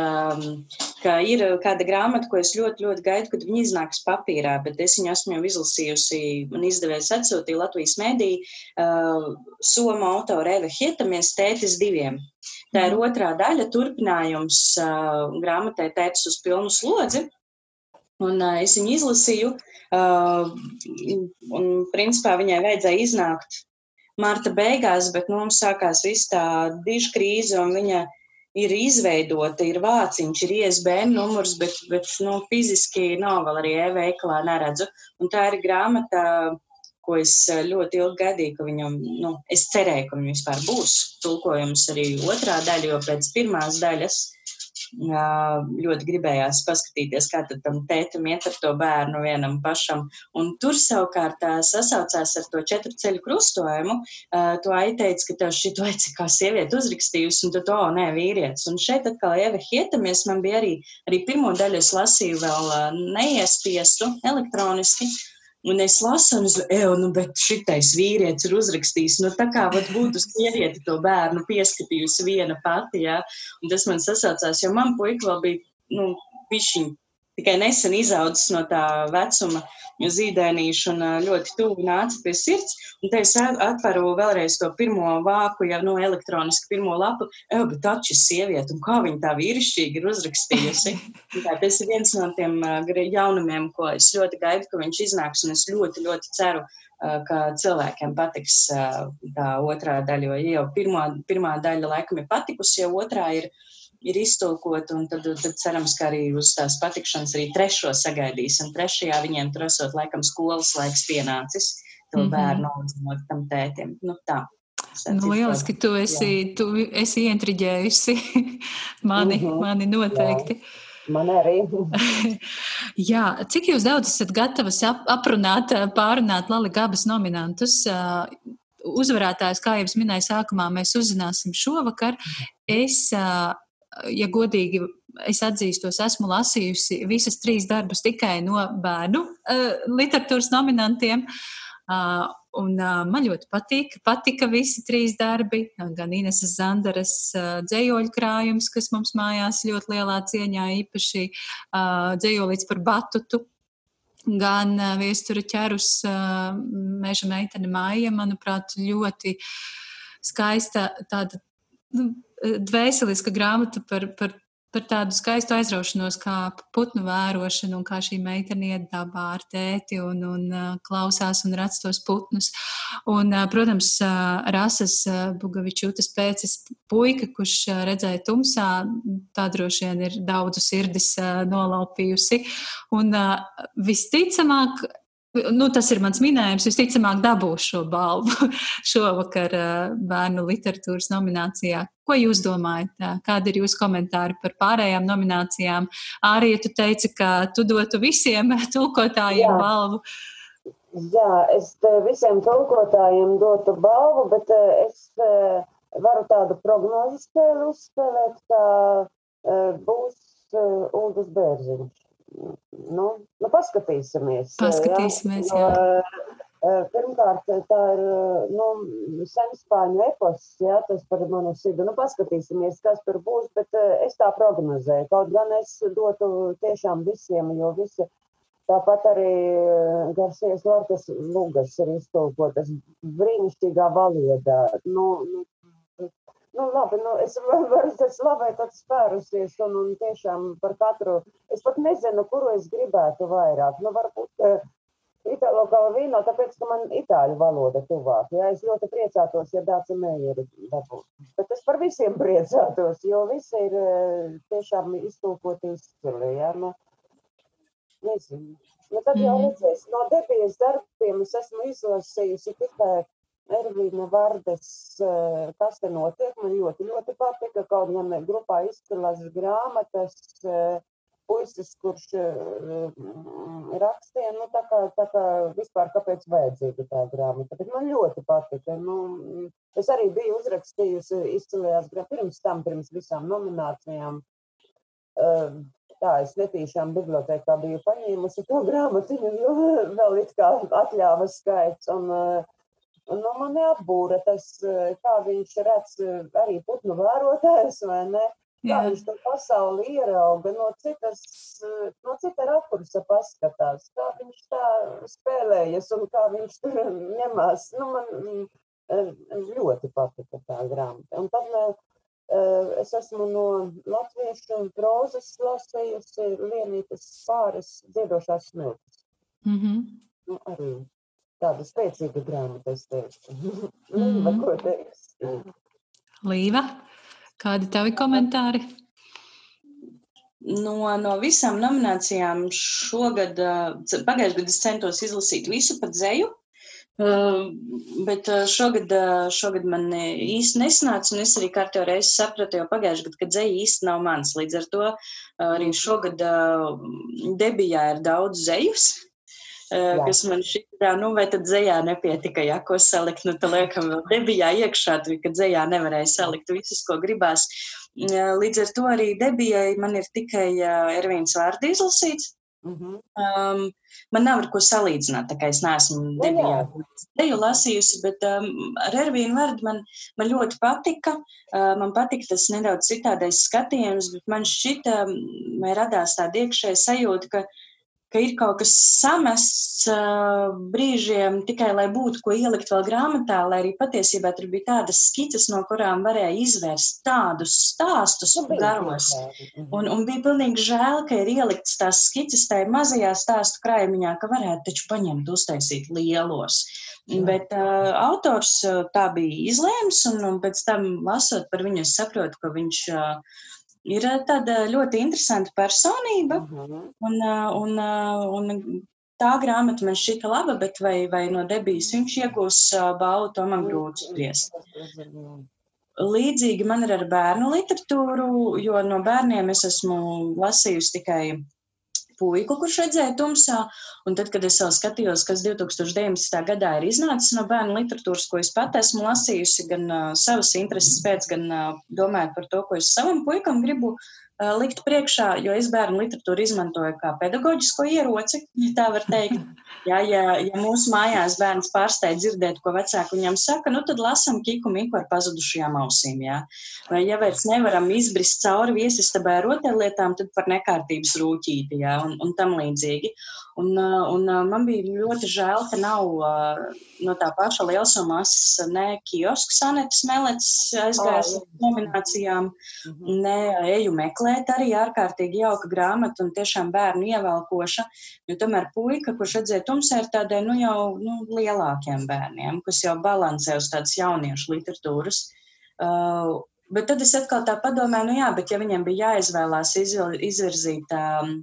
ka ir kāda grāmata, ko es ļoti, ļoti gaidu, kad viņi iznāks papīrā, bet es viņu esmu jau izlasījusi, man izdevējs atsūtīja Latvijas medī, uh, Soma autora Eva Hietamies tētis diviem. Tā ir mhm. otrā daļa, turpinājums grāmatai tētis uz pilnu slodzi, un es viņu izlasīju, un principā viņai vajadzēja iznākt marta beigās, bet nu, mums sākās viss tā diža krīze, un viņa ir izveidota, ir vāciņš, ir ISBN numurs, bet, bet nu, fiziski nav vēl arī e-veikalā neredzu. Un tā ir grāmata, ko es ļoti ilgi gaidīju, ka viņam, nu, es cerēju, ka viņam vispār būs tulkojums arī otrā daļa, jo pēc pirmās daļas ļoti gribējās paskatīties, kā tam tētim iet ar to bērnu vienam pašam. Un tur savukārt sasaucās ar to četru ceļu krustojumu. Tu aiteici, ka tev šito eci kā sieviete uzrakstījusi, un tu to, nē, vīrietis. Un šeit atkal Ieva Hietamies, man bija arī, arī pirmo daļu es lasīju vēl neiespiestu elektroniski. Un es lasu, un es domāju, nu, bet šitais vīrietis ir uzrakstījis, nu, tā kā vat, būtu sieviete to bērnu pieskatījusi viena pati, jā. Un tas man sasaucās, jo man puika vēl bija, nu, pišķiņ tikai nesen izaudzis no tā vecuma zīdainīšu un ļoti tuvu nāca pie sirds. Un te es atveru vēlreiz to pirmo vāku, jau no elektroniski pirmo lapu, jau, bet taču sieviete, un kā viņa tā vīrišķīgi ir uzrakstījusi. tā, tas ir viens no tiem jaunumiem, ko es ļoti gaidu, ka viņš iznāks, un es ļoti, ļoti ceru, ka cilvēkiem patiks tā otrā daļa, jo jau pirmā, pirmā daļa laikam ir patikusi, jau otrā ir ir iztulkota, un tad, tad cerams, ka arī uz tās patikšanas arī trešo sagaidīsim. Trešajā viņiem tur esot laikam skolas laiks pienācis, to mm -hmm. bērnu audzinot tam tētim. Nu, tā. Nu, lieliski, tu esi, jā. tu esi ientriģējusi mani, mm -hmm. mani noteikti. Jā. Man arī. Jā, cik jūs daudz esat gatavas ap, aprunāt, pārunāt Lali Gabas nominantus? Uzvarētājs, kā jau es minēju sākumā, mēs uzzināsim šovakar. Es ja godīgi, es atzīstos, esmu lasījusi visas trīs darbus tikai no bērnu uh, literatūras nominantiem. Uh, un uh, man ļoti patīk, patika visi trīs darbi, gan Ineses Zandaras uh, dzējoļu krājums, kas mums mājās ļoti lielā cieņā, īpaši uh, dzējolīts par batutu, gan uh, viestura ķerus uh, meža meitene Māja, manuprāt, ļoti skaista tāda nu, dvēseliska grāmata par, par, par tādu skaistu aizraušanos, kā putnu vērošana un kā šī meitene iet dabā ar tēti un, un uh, klausās un redz tos putnus. Un, uh, protams, Rasas Bugavičūtas pēcis puika, kurš redzēja tumsā, tā droši vien ir daudzu sirdis nolaupījusi. Un visticamāk, Nu, tas ir mans minējums. Visticamāk, dabūšu šo balvu šovakar bērnu literatūras nominācijā. Ko jūs domājat? Kādi ir jūsu komentāri par pārējām nominācijām? Arī tu teici, ka tu dotu visiem tulkotājiem Jā. balvu. Jā, es visiem tulkotājiem dotu balvu, bet es varu tādu prognozi spēli uzspēlēt, ka būs Uldas Bērziņš. Nu, nu, paskatīsimies. Paskatīsimies, jā. jā. Pirmkārt, tā ir nu, senspāņu epos, jā, tas par manu sidu. Nu, paskatīsimies, kas tur būs, bet es tā prognozēju. Kaut gan es dotu tiešām visiem, jo visi tāpat arī Garsies Lorkas Lugas ir iztulkotas brīnišķīgā valodā. Nu, nu, labi, nu, es varu slavēt, tad spērusies un, un tiešām par katru. Es pat nezinu, kuru es gribētu vairāk. Nu, varbūt Itālo galvīno, tāpēc, ka man itāļu valoda tuvāk. Jā, es ļoti priecātos, ja Dāca Meijeri dabūtu. Bet es par visiem priecātos, jo visi ir eh, tiešām iztūkoti izcili, jā. Nu, nezinu. Nu, tad jau Mhm. redzēs, no debijas darbiem es esmu izlasījusi tikai Ervīna Vardes, eh, kas te notiek. Man ļoti, ļoti patika, kaut gan grupā izcilās grāmatas, eh, puisis, kurš eh, rakstīja, nu, tā kā, tā kā vispār kāpēc vajadzīga tā grāmata. Bet man ļoti patika. Nu, es arī biju uzrakstījusi izcilajās grāmatās pirms tam, pirms visām nominācijām. Eh, Tā, es netīšām bibliotekā biju paņēmusi to grāmatiņu, jo vēl it kā atļāva skaits. Un, un nu, man neapbūra tas, eh, kā viņš redz eh, arī putnu vērotājs, vai ne? Kā Jā. viņš to pasauli ierauga, no citas, eh, no cita rakursa paskatās, kā viņš tā spēlējas un kā viņš tur ņemās. Nu, man mm, ļoti patika tā grāmata. Un tad Es esmu no latviešu prozas lasījusi Lienītas pāris dziedošās smiltis. Mhm. Nu, arī tāda spēcīga grāmata, es teiktu. Mhm. Līva, ko teiks? Līva, kādi tavi komentāri? No, no visām nominācijām šogad, eh, pagājušajā gadā es centos izlasīt visu par dzēju, eh, bet eh, šogad, šogad man īsti nesanāca, un es arī kārtējo reizi sapratu jau pagājušajā gadā, ka dzēja īsti nav mans. Līdz ar to arī šogad debijā ir daudz dzējus. Jā. Kas man šķiet, nu, vai tad dzējā nepietika, ja ko salikt, nu, tā liekam, vēl debijā iekšā, tur, ka dzējā nevarēja salikt visus, ko gribās. Līdz ar to arī debijai man ir tikai Ervīns vārdi izlasīts. Mhm. Um, man nav ar ko salīdzināt, tā kā es neesmu Nu, debijā jā. teju lasījusi, bet um, ar Ervīnu vārdu man, man ļoti patika. Uh, man patika tas nedaudz citādais skatījums, bet man šķita, um, radās tāda iekšēja sajūta, ka, ka ir kaut kas samests uh, brīžiem tikai, lai būtu ko ielikt vēl grāmatā, lai arī patiesībā tur bija tādas skices, no kurām varēja izvērst tādus stāstus Nu, garos. Mhm. Un, un bija pilnīgi žēl, ka ir ielikts tās skices tajā mazajā stāstu krājumiņā, ka varētu taču paņemt, uztaisīt lielos. Jā. Bet uh, autors uh, tā bija izlēms, un, un pēc tam lasot par viņu, es saprotu, ka viņš uh, ir uh, tāda ļoti interesanta personība. Mhm. Un, uh, un, uh, un tā grāmata man šķita laba, bet vai, vai no debijas viņš iegūs balvu, to man grūti spriest. Līdzīgi man ir ar bērnu literatūru, jo no bērniem es esmu lasījusi tikai puiku, kurš redzēja tumsā. Un tad, kad es vēl skatījos, kas 2019. gadā ir iznācis no bērnu literatūras, ko es pat esmu lasījusi, gan uh, savas intereses pēc, gan uh, domājot par to, ko es savam puikam gribu likt priekšā, jo es bērnu literatūru izmantoju kā pedagoģisko ieroci, ja tā var teikt. Jā, ja, ja mūsu mājās bērns pārstāja dzirdēt, ko vecāki viņam saka, nu tad lasam kiku miku ar pazudušajām ausīm. Jā. Vai ja vairs nevaram izbrist cauri viesistabē rotaļlietām, tad par nekārtības rūķīti jā, un, un tam līdzīgi. Un, uh, un uh, man bija ļoti žēl, ka nav no tā paša lielsuma ne kiosks Anetes Melets aizgājis uz nominācijām, Mhm. ne eju meklēt arī ārkārtīgi jauka grāmata un tiešām bērnu ievelkoša. Jo tomēr puika, kurš redzēja tumsā, ir tādai nu, jau nu, lielākiem bērniem, kas jau balansē uz tādas jauniešu literatūras. Uh, bet tad es atkal tā padomāju, nu jā, bet ja viņiem bija jāizvēlās izvil, izvirzīt um,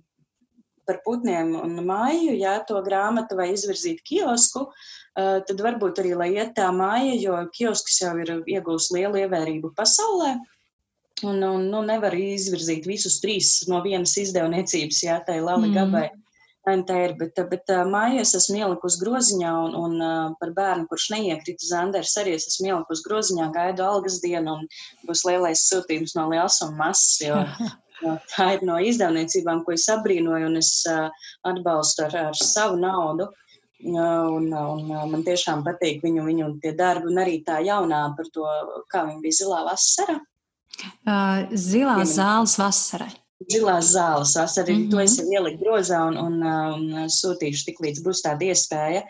par putniem un māju, jā, to grāmatu vai izvirzīt kiosku, uh, tad varbūt arī, lai iet tā māja, jo kiosks jau ir iegūst lielu ievērību pasaulē. Un, un nu, nevar izvirzīt visus trīs no vienas izdevniecības, jā, tai Lali Mm. Gabai. Mm. Tā ir, bet, bet māju es esmu ielikusi groziņā, un, un par bērnu, kurš neiekrita Zanders, arī es esmu ielikusi groziņā, gaidu algas dienu, un būs lielais sūtījums no liels un mazs, jo tā ir no izdevniecībām, ko es abrīnoju, un es atbalstu ar, ar savu naudu. Un, un man tiešām patīk viņu, viņu tie darbi, un arī tā jaunā par to, kā viņa bija zilā vasara. Uh, zilā Piemini. zāles vasarai. Zilās zāles vasara, mm Mhm. -hmm. to es jau ieliku grozā un, un, uh, un sūtīšu tik līdz būs tāda iespēja.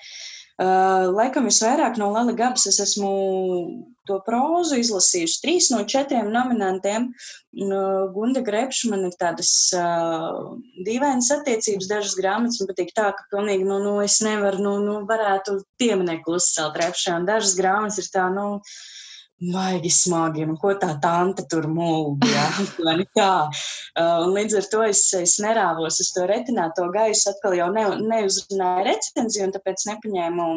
Uh, laikam visvairāk no Lala Gabas es esmu to prózu izlasījusi trīs no četriem nominantiem. Uh, Gunda Grepša man ir tādas uh, dīvainas attiecības, dažas grāmatas man patīk tā, ka pilnīgi, nu, nu es nevaru, nu, nu varētu pieminekli uzcelt repšā, un dažas grāmatas ir tā, nu, Baigi smagi, un ko tā tante tur vai tā. Uh, un līdz ar to es, es nerāvos uz to retināto gaisu, atkal jau ne, neuzrunāju recenziju, un tāpēc nepaņēmu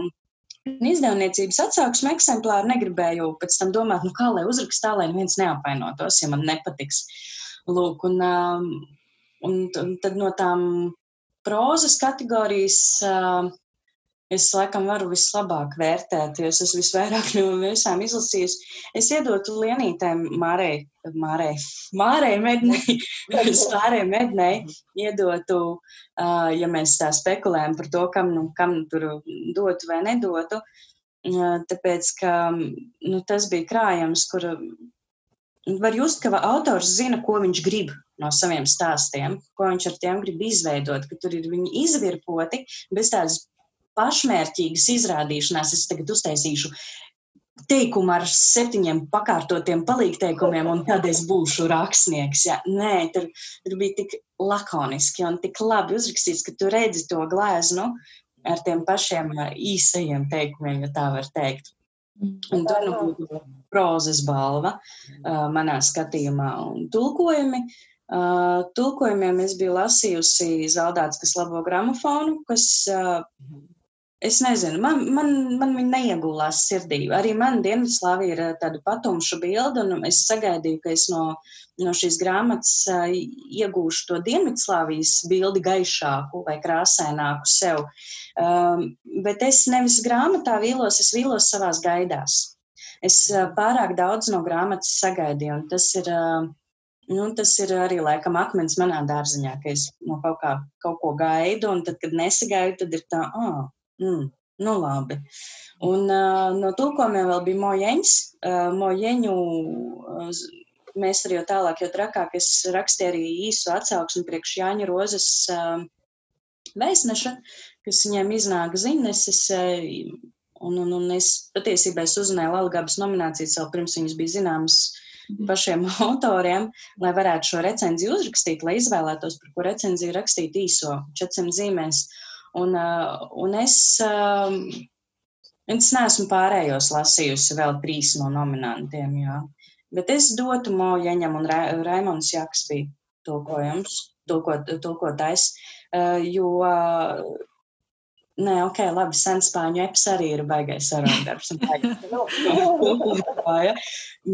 izdevniecības atsauksmu eksemplāru, negribēju pēc tam domāt, nu kā lai uzrakst tā, lai neviens neapvainotos, ja man nepatiks. Lūk, un, um, un, un tad no tām prozas kategorijas uh, es laikam varu vislabāk vērtēt, jo es visvairāk no visām izlasījusi. Es iedotu Lienītēm Mārei, Mārei, Mārei Mednei, Mārei Mednei iedotu, uh, ja mēs tā spekulējam par to, kam, nu, kam tur dotu vai nedotu, uh, tāpēc, ka nu, tas bija krājums, kur var just, ka autors zina, ko viņš grib no saviem stāstiem, ko viņš ar tiem grib izveidot, ka tur ir viņi izvirpoti bez tādas pašmērķīgas izrādīšanās. Es tagad uztaisīšu teikumu ar septiņiem pakārtotiem palīgteikumiem, un tad es būšu rakstnieks. Ja? Nē, tur, tur bija tik lakoniski un tik labi uzrakstīts, ka tu redzi to glēznu ar tiem pašiem īsajiem teikumiem, ja tā var teikt. Un tur nu būtu prozas balva uh, manā skatījumā un tulkojumi. Uh, tulkojumiem es biju lasījusi Zaldāts, kas labo gramofonu, kas uh, Es nezinu, man, man, man viņa neiegulās sirdī. Arī man Dienvidslāvija ir tāda patumša bilde, un es sagaidīju, ka es no, no šīs grāmatas uh, iegūšu to Dienvidslāvijas bildi gaišāku vai krāsaināku sev. Um, bet es nevis grāmatā vīlos, es vīlos savās gaidās. Es uh, pārāk daudz no grāmatas sagaidīju, un tas ir. Uh, Nu, tas ir arī laikam akmens manā dārziņā, ka es no kaut, kā, kaut ko gaidu, un tad, kad nesagaidu, tad ir tā, ah, oh, Mm, nu labi. Un uh, no tulkojumiem vēl bija mojeņš. Uh, mojeņu uh, mēs arī jau tālāk, jo trakāk es rakstīju arī īsu atsauksmi priekš Jāņa Rozes uh, vēstneša, kas viņiem iznāk ziņnesis. Uh, un, un, un es patiesībā es uzzināju Lalgabas nominācijas vēl pirms viņas bija zināmas mhm. pašiem autoriem, lai varētu šo recenziju uzrakstīt, lai izvēlētos, par ko recenziju rakstīt īso 400 zīmēs. Uh, Un, uh, un es, um, es neesmu pārējos lasījusi vēl trīs no nominantiem, jā. Bet es dotu Mojaņam un Ra Raimons Jaks bija tulkojums, tulkot, tulkotais, uh, jo Nē, ok, labi, senspāņu eps arī ir baigais sarundarbs.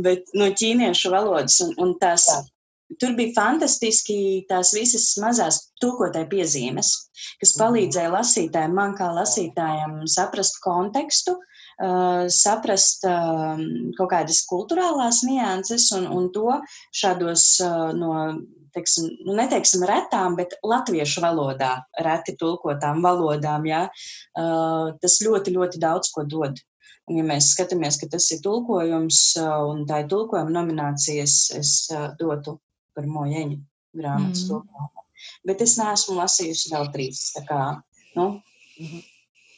Bet no ķīniešu valodas un, un tās Tur bija fantastiski tās visas mazās tūkotāju piezīmes, kas mhm. palīdzēja lasītājiem, man kā lasītājam, saprast kontekstu, uh, saprast uh, kaut kādas kultūrālās nianses un, un to šādos uh, no, teiksim, nu, neteiksim retām, bet latviešu valodā, reti tulkotām valodām, jā, uh, tas ļoti, ļoti daudz ko dod. Un, ja mēs skatāmies, ka tas ir tulkojums uh, un tā ir tulkojuma nominācijas, es uh, dotu par mojeņu grāmatas mm. tulkojumu. Bet es neesmu lasījusi vēl trīs. Tā kā, nu,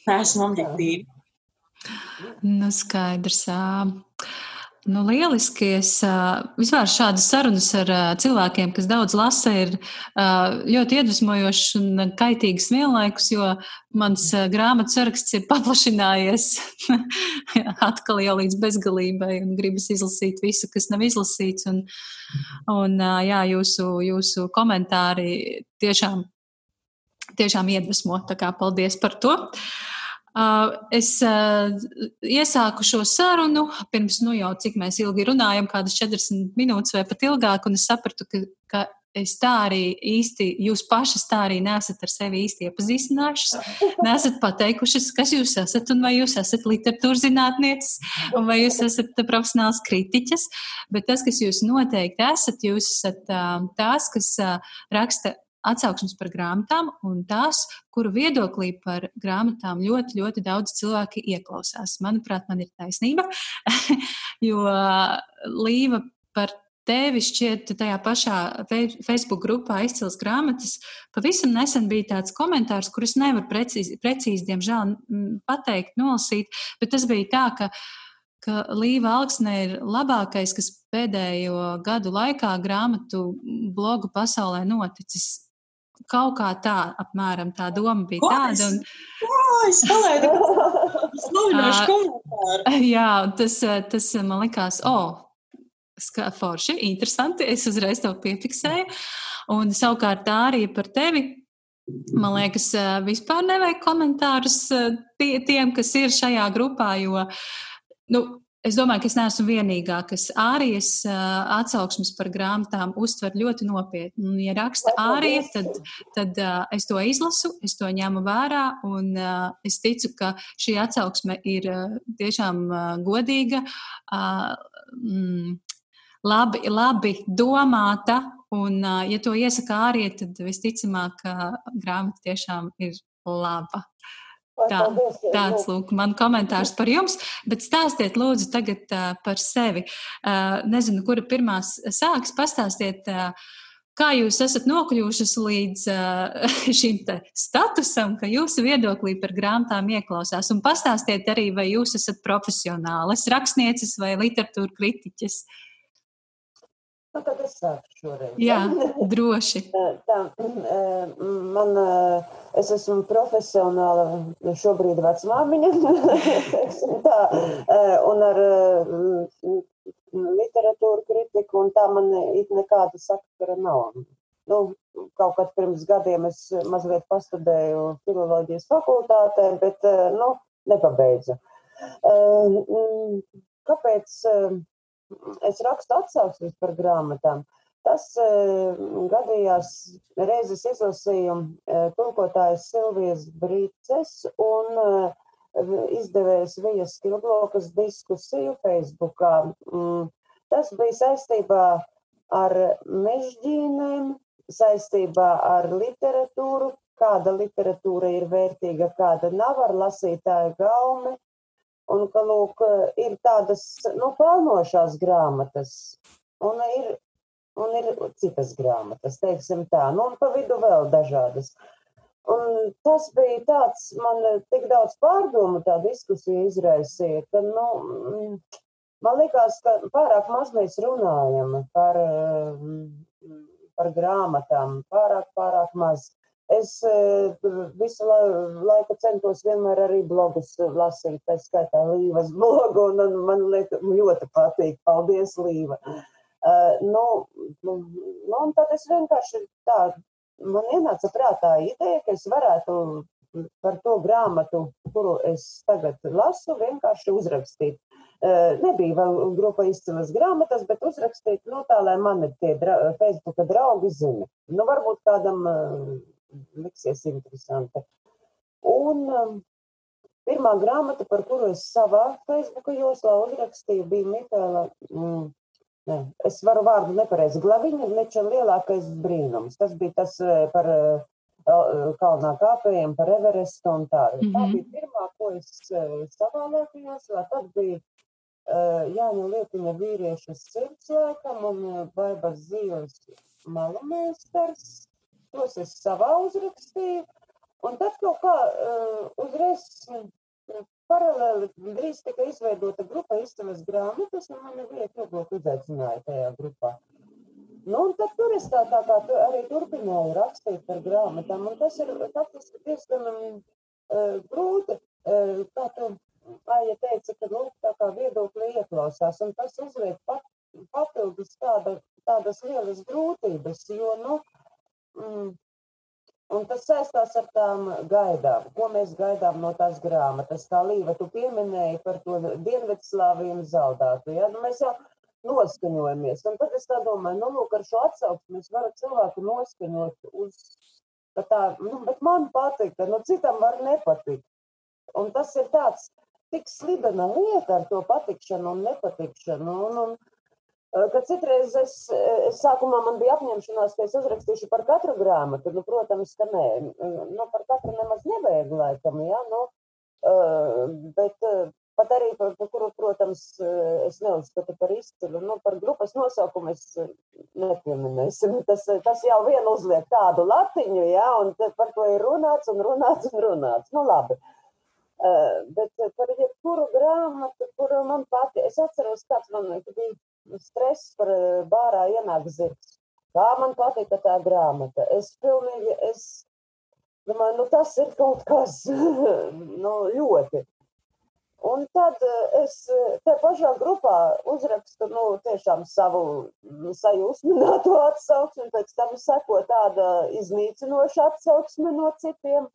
neesmu objektīva. Nu, skaidrs. Nu, lieliski. Es vispār šādas sarunas ar cilvēkiem, kas daudz lasa, ir ļoti iedvesmojošas un kaitīgas vienlaikus, jo mans grāmatu saraksts ir paplašinājies atkal jau līdz bezgalībai un gribas izlasīt visu, kas nav izlasīts. Un, un jā, jūsu, jūsu komentāri tiešām, tiešām iedvesmo. Tā kā paldies par to. Uh, es iesāku šo sarunu pirms, nu jau cik mēs ilgi runājam, kādas 40 minūtes vai pat ilgāk, un es sapratu, ka, ka es tā arī īsti, jūs pašas tā arī nesat ar sevi īsti iepazīstinājušas, nesat pateikušas, kas jūs esat, un vai jūs esat literatūras zinātnieces, un vai jūs esat profesionāls kritiķis, bet tas, kas jūs noteikti esat, jūs esat tās, kas raksta atsauksmes par grāmatām un tās, kuru viedoklī par grāmatām ļoti, ļoti daudz cilvēki ieklausās. Manuprāt, man ir taisnība, jo Līva par tevi šķiet tajā pašā Facebook grupā izcils grāmatas. Pavisam nesen bija tāds komentārs, kurus nevar precīzi, precīzi, diemžēl, pateikt, nolasīt, bet tas bija tā, ka, ka Līva Alksne ir labākais, kas pēdējo gadu laikā grāmatu blogu pasaulē noticis. Kaut kā tā, apmēram tā doma bija Ko tāda. Un... Jā, es palaidu slavinošu komentāru. Jā, tas, tas man likās, o, oh, forši, interesanti. Es uzreiz to piefiksēju. Un savukārt tā arī par tevi. Man liekas, vispār nevajag komentārus tie, tiem, kas ir šajā grupā, jo nu, es domāju, ka es neesmu vienīgā, kas ārijas atsauksmes par grāmatām uztver ļoti nopietni. Un, ja raksta ārija, tad, tad es to izlasu, es to ņemu vērā, un es ticu, ka šī atsauksme ir tiešām godīga. Mm, labi, labi domāta. Un, ja to iesaka ārī, tad visticamāk, grāmata tiešām ir laba. Tā, tāds lūk, man komentārs par jums, bet stāstiet lūdzu tagad uh, par sevi. Uh, nezinu, kura pirmā sāks, pastāstiet, uh, kā jūs esat nokļuvušas līdz uh, šim statusam, ka jūsu viedoklī par grāmatām ieklausās, un pastāstiet arī, vai jūs esat profesionālis, rakstnieces vai literatūra kritiķis. Uh, Nu, tad es sāku šoreiz. Jā, droši. Tā, man, es esmu profesionāla šobrīd vecmāmiņa, tā, un ar literatūru kritiku, un tā man it nekāda sakara nav. Nu, kaut kad pirms gadiem es mazliet pastudēju filoloģijas fakultātē, bet, nu, nepabeidzu. Kāpēc? es rakstu atsauksmes par grāmatām. Tas uh, gadījās reizes izlasīju uh, tulkotājas Silvijas Brīces un uh, izdevējs Vijas Kilblokas diskusiju Facebookā. Mm, tas bija saistībā ar mežģīnēm, saistībā ar literatūru, kāda literatūra ir vērtīga, kāda nav ar lasītāju gaumi, Un ka, lūk, ir tādas, nu, pelnošās grāmatas, un ir, un ir citas grāmatas, teiksim tā, nu, un pa vidu vēl dažādas. Un tas bija tāds, man tik daudz pārdomu tā diskusija izraisīja, ka, nu, man likās, ka pārāk maz mēs runājam par, par grāmatām, pārāk, pārāk maz. Es eh, visu laiku centos vienmēr arī blogus lasīt, tā skaitā Līvas blogu, un, man liek, ļoti patīk. Paldies, Līva! Uh, nu, nu, un tad es vienkārši tā, man ienāca prātā ideja, ka es varētu par to grāmatu, kuru es tagad lasu, vienkārši uzrakstīt. Nebija vēl grupa izcilas grāmatas, bet uzrakstīt, nu tā, lai mani tie dra Facebooka draugi zina. Nu, varbūt kādam liksies interesanti. Un pirmā grāmata, par kuru es savā Facebooka joslā uzrakstīju, bija Mikēla. Mm, ne, es varu vārdu nepareizi. Glaviņa leča lielākais brīnums. Tas bija tas eh, par uh, kalnā kāpējiem, par Everestu un tā. Mm -hmm. Tā mhm. bija pirmā, ko es savā joslā. Tad bija Jāņa Lietiņa vīrieša sirds laikam un Baibas Zīles malumēstars tos es savā uzrakstīju, un tad kaut kā uzreiz paralēli drīz tika izveidota grupa izcēlas grāmatas, un mani vieta ilgāk uzaicināja tajā grupā. Nu, un tad tur es tā, tā kā tu arī turpināju rakstīt par grāmatām, un tas ir faktiski diezgan uh, grūti, uh, kā tu, Aija teica, ka, lūk, tā kā viedokļi ieklausās, un tas uzliek pat, papildus tāda, tādas lielas grūtības, jo, nu, Mm. Un tas saistās ar tām gaidām, ko mēs gaidām no tās grāmatas. Kā Līva, tu pieminēji par to Dienvidslāviju un zaudātu. Ja? Nu, mēs jau noskaņojamies. Un tad es tā domāju, nu, lūk, ar šo atsauksmi mēs varam cilvēku noskaņot uz, tā, nu, bet man patīk, nu, citam var nepatikt. Un tas ir tāds tik slidena lieta ar to patikšanu un nepatikšanu. Un, un, Kad citreiz es, es sākumā man bija apņemšanās, ka es uzrakstīšu par katru grāmatu. Nu, protams, ka nē, nu, par katru nemaz nevajag laikam, ja, nu, bet pat arī par, par kuru, protams, es neuzskatu par izcilu. Nu, par grupas nosaukumu es nepieminēsim. Tas, tas jau vien uzliek tādu latiņu, ja, un par to ir runāts un runāts un runāts. Nu, labi. Bet par jebkuru grāmatu, kuru man pati, es atceros, kāds man bija stress par bārā ienāk zirgs. Kā man patika tā grāmata. Es pilnīgi, es domāju, nu tas ir kaut kas, nu ļoti. Un tad es te pašā grupā uzrakstu, nu, tiešām savu sajūsmināto atsauksmi, pēc tam seko tāda iznīcinoša atsauksme no citiem.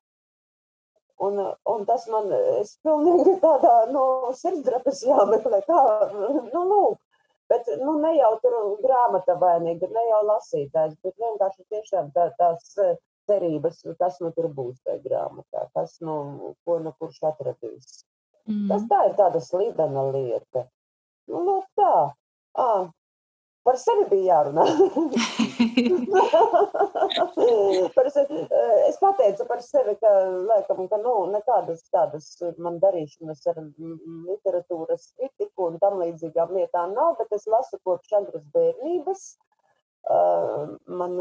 Un, un tas man, es pilnīgi tādā, nu, sirdsdrapes jāmeklē, kā, nu, lūk, Bet nu, ne jau tur grāmata vainīga, ne jau lasītājs, bet vienkārši tiešām tā, tās eh, cerības, kas nu tur būs tajā grāmatā, kas nu, ko nu kurš atradīs. Mm. Tas tā ir tāda slidena lieta. Nu, no tā. Ah, Par sevi bija jārunā. par sevi, eh, es pateicu par sevi, ka, laikam, ka nu, nekādas tādas man darīšanas ar literatūras kritiku un tam līdzīgām lietām nav, bet es lasu kopš agras bērnības. Uh, man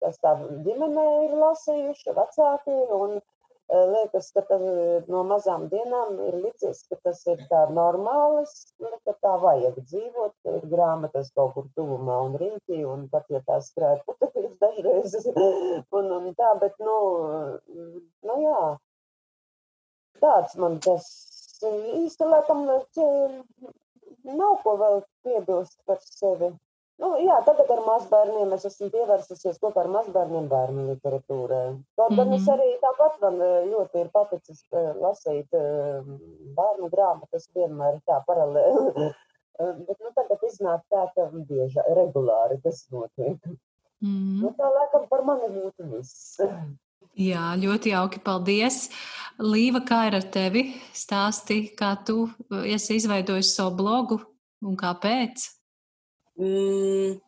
tas tā ģimenē ir lasījuši, vecāki, un liekas, ka tas no mazām dienām ir licies, ka tas ir tā normālis, nu, ka tā vajag dzīvot, ka ir grāmatas kaut kur tuvumā un rītī, un pat, ja tā skrēja putekļus dažreiz, un, un tā, bet, nu, nu jā, tāds man tas īsti, laikam, nav ko vēl piebilst par sevi. Nu, jā, tagad ar mazbērniem es esmu pievērsusies kopā ar mazbērniem bērnu literatūrai. Kaut gan mm -hmm. es mhm. arī tāpat man eh, ļoti ir paticis eh, lasīt eh, bērnu grāmatas vienmēr tā paralēli. Bet nu, tagad iznāk tā, ka bieži regulāri tas notiek. Mm -hmm. nu, tā laikam par mani būtu viss. Jā, ļoti jauki. Paldies. Līva, kā ir ar tevi? Stāsti, kā tu esi izveidojis savu blogu un kāpēc? Mm,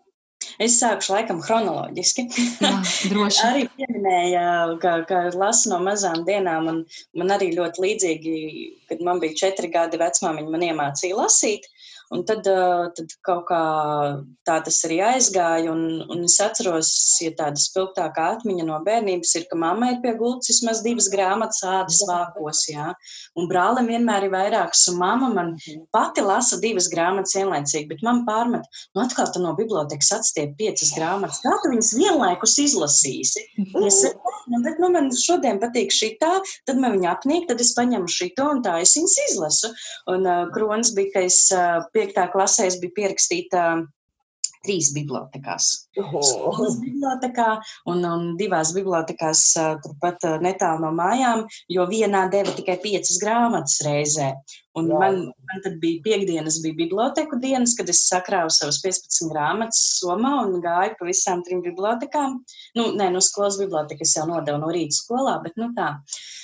es sākušu laikam chronoloģiski. Jā, arī pieminēja, ka, ka lasu no mazām dienām, un man arī ļoti līdzīgi, kad man bija četri gadi vecmāmiņa, man iemācīja lasīt. Un tad, tad kaut kā tā tas arī aizgāja. Un, un es atceros, ja tāda spilgtākā atmiņa no bērnības ir, ka mammai ir pie gultas vismaz divas grāmatas ādas vākos. Jā. Un brālim vienmēr ir vairākas. Un mamma man pati lasa divas grāmatas vienlaicīgi, bet man pārmet, nu atkal no bibliotekas atstiep piecas grāmatas. Kā tu viņas vienlaikus izlasīsi? Ja nu, bet nu, man šodien patīk šī tā, tad man viņa apnīk, tad es paņemu šī to un tā es viņas izlasu. Un uh, kronis bija, ka es uh, pie piektā klasē es biju pierakstīta trīs bibliotekās. Skolas bibliotekā un, un divās bibliotekās turpat netālu no mājām, jo vienā deva tikai piecas grāmatas reizē. Un Jā. man, man tad bija piekdienas, bija biblioteku dienas, kad es sakrāvu savas 15 grāmatas somā un gāju pa visām trim bibliotekām. Nu, nē, no skolas bibliotekas jau nodevu no rīta skolā, bet nu tā.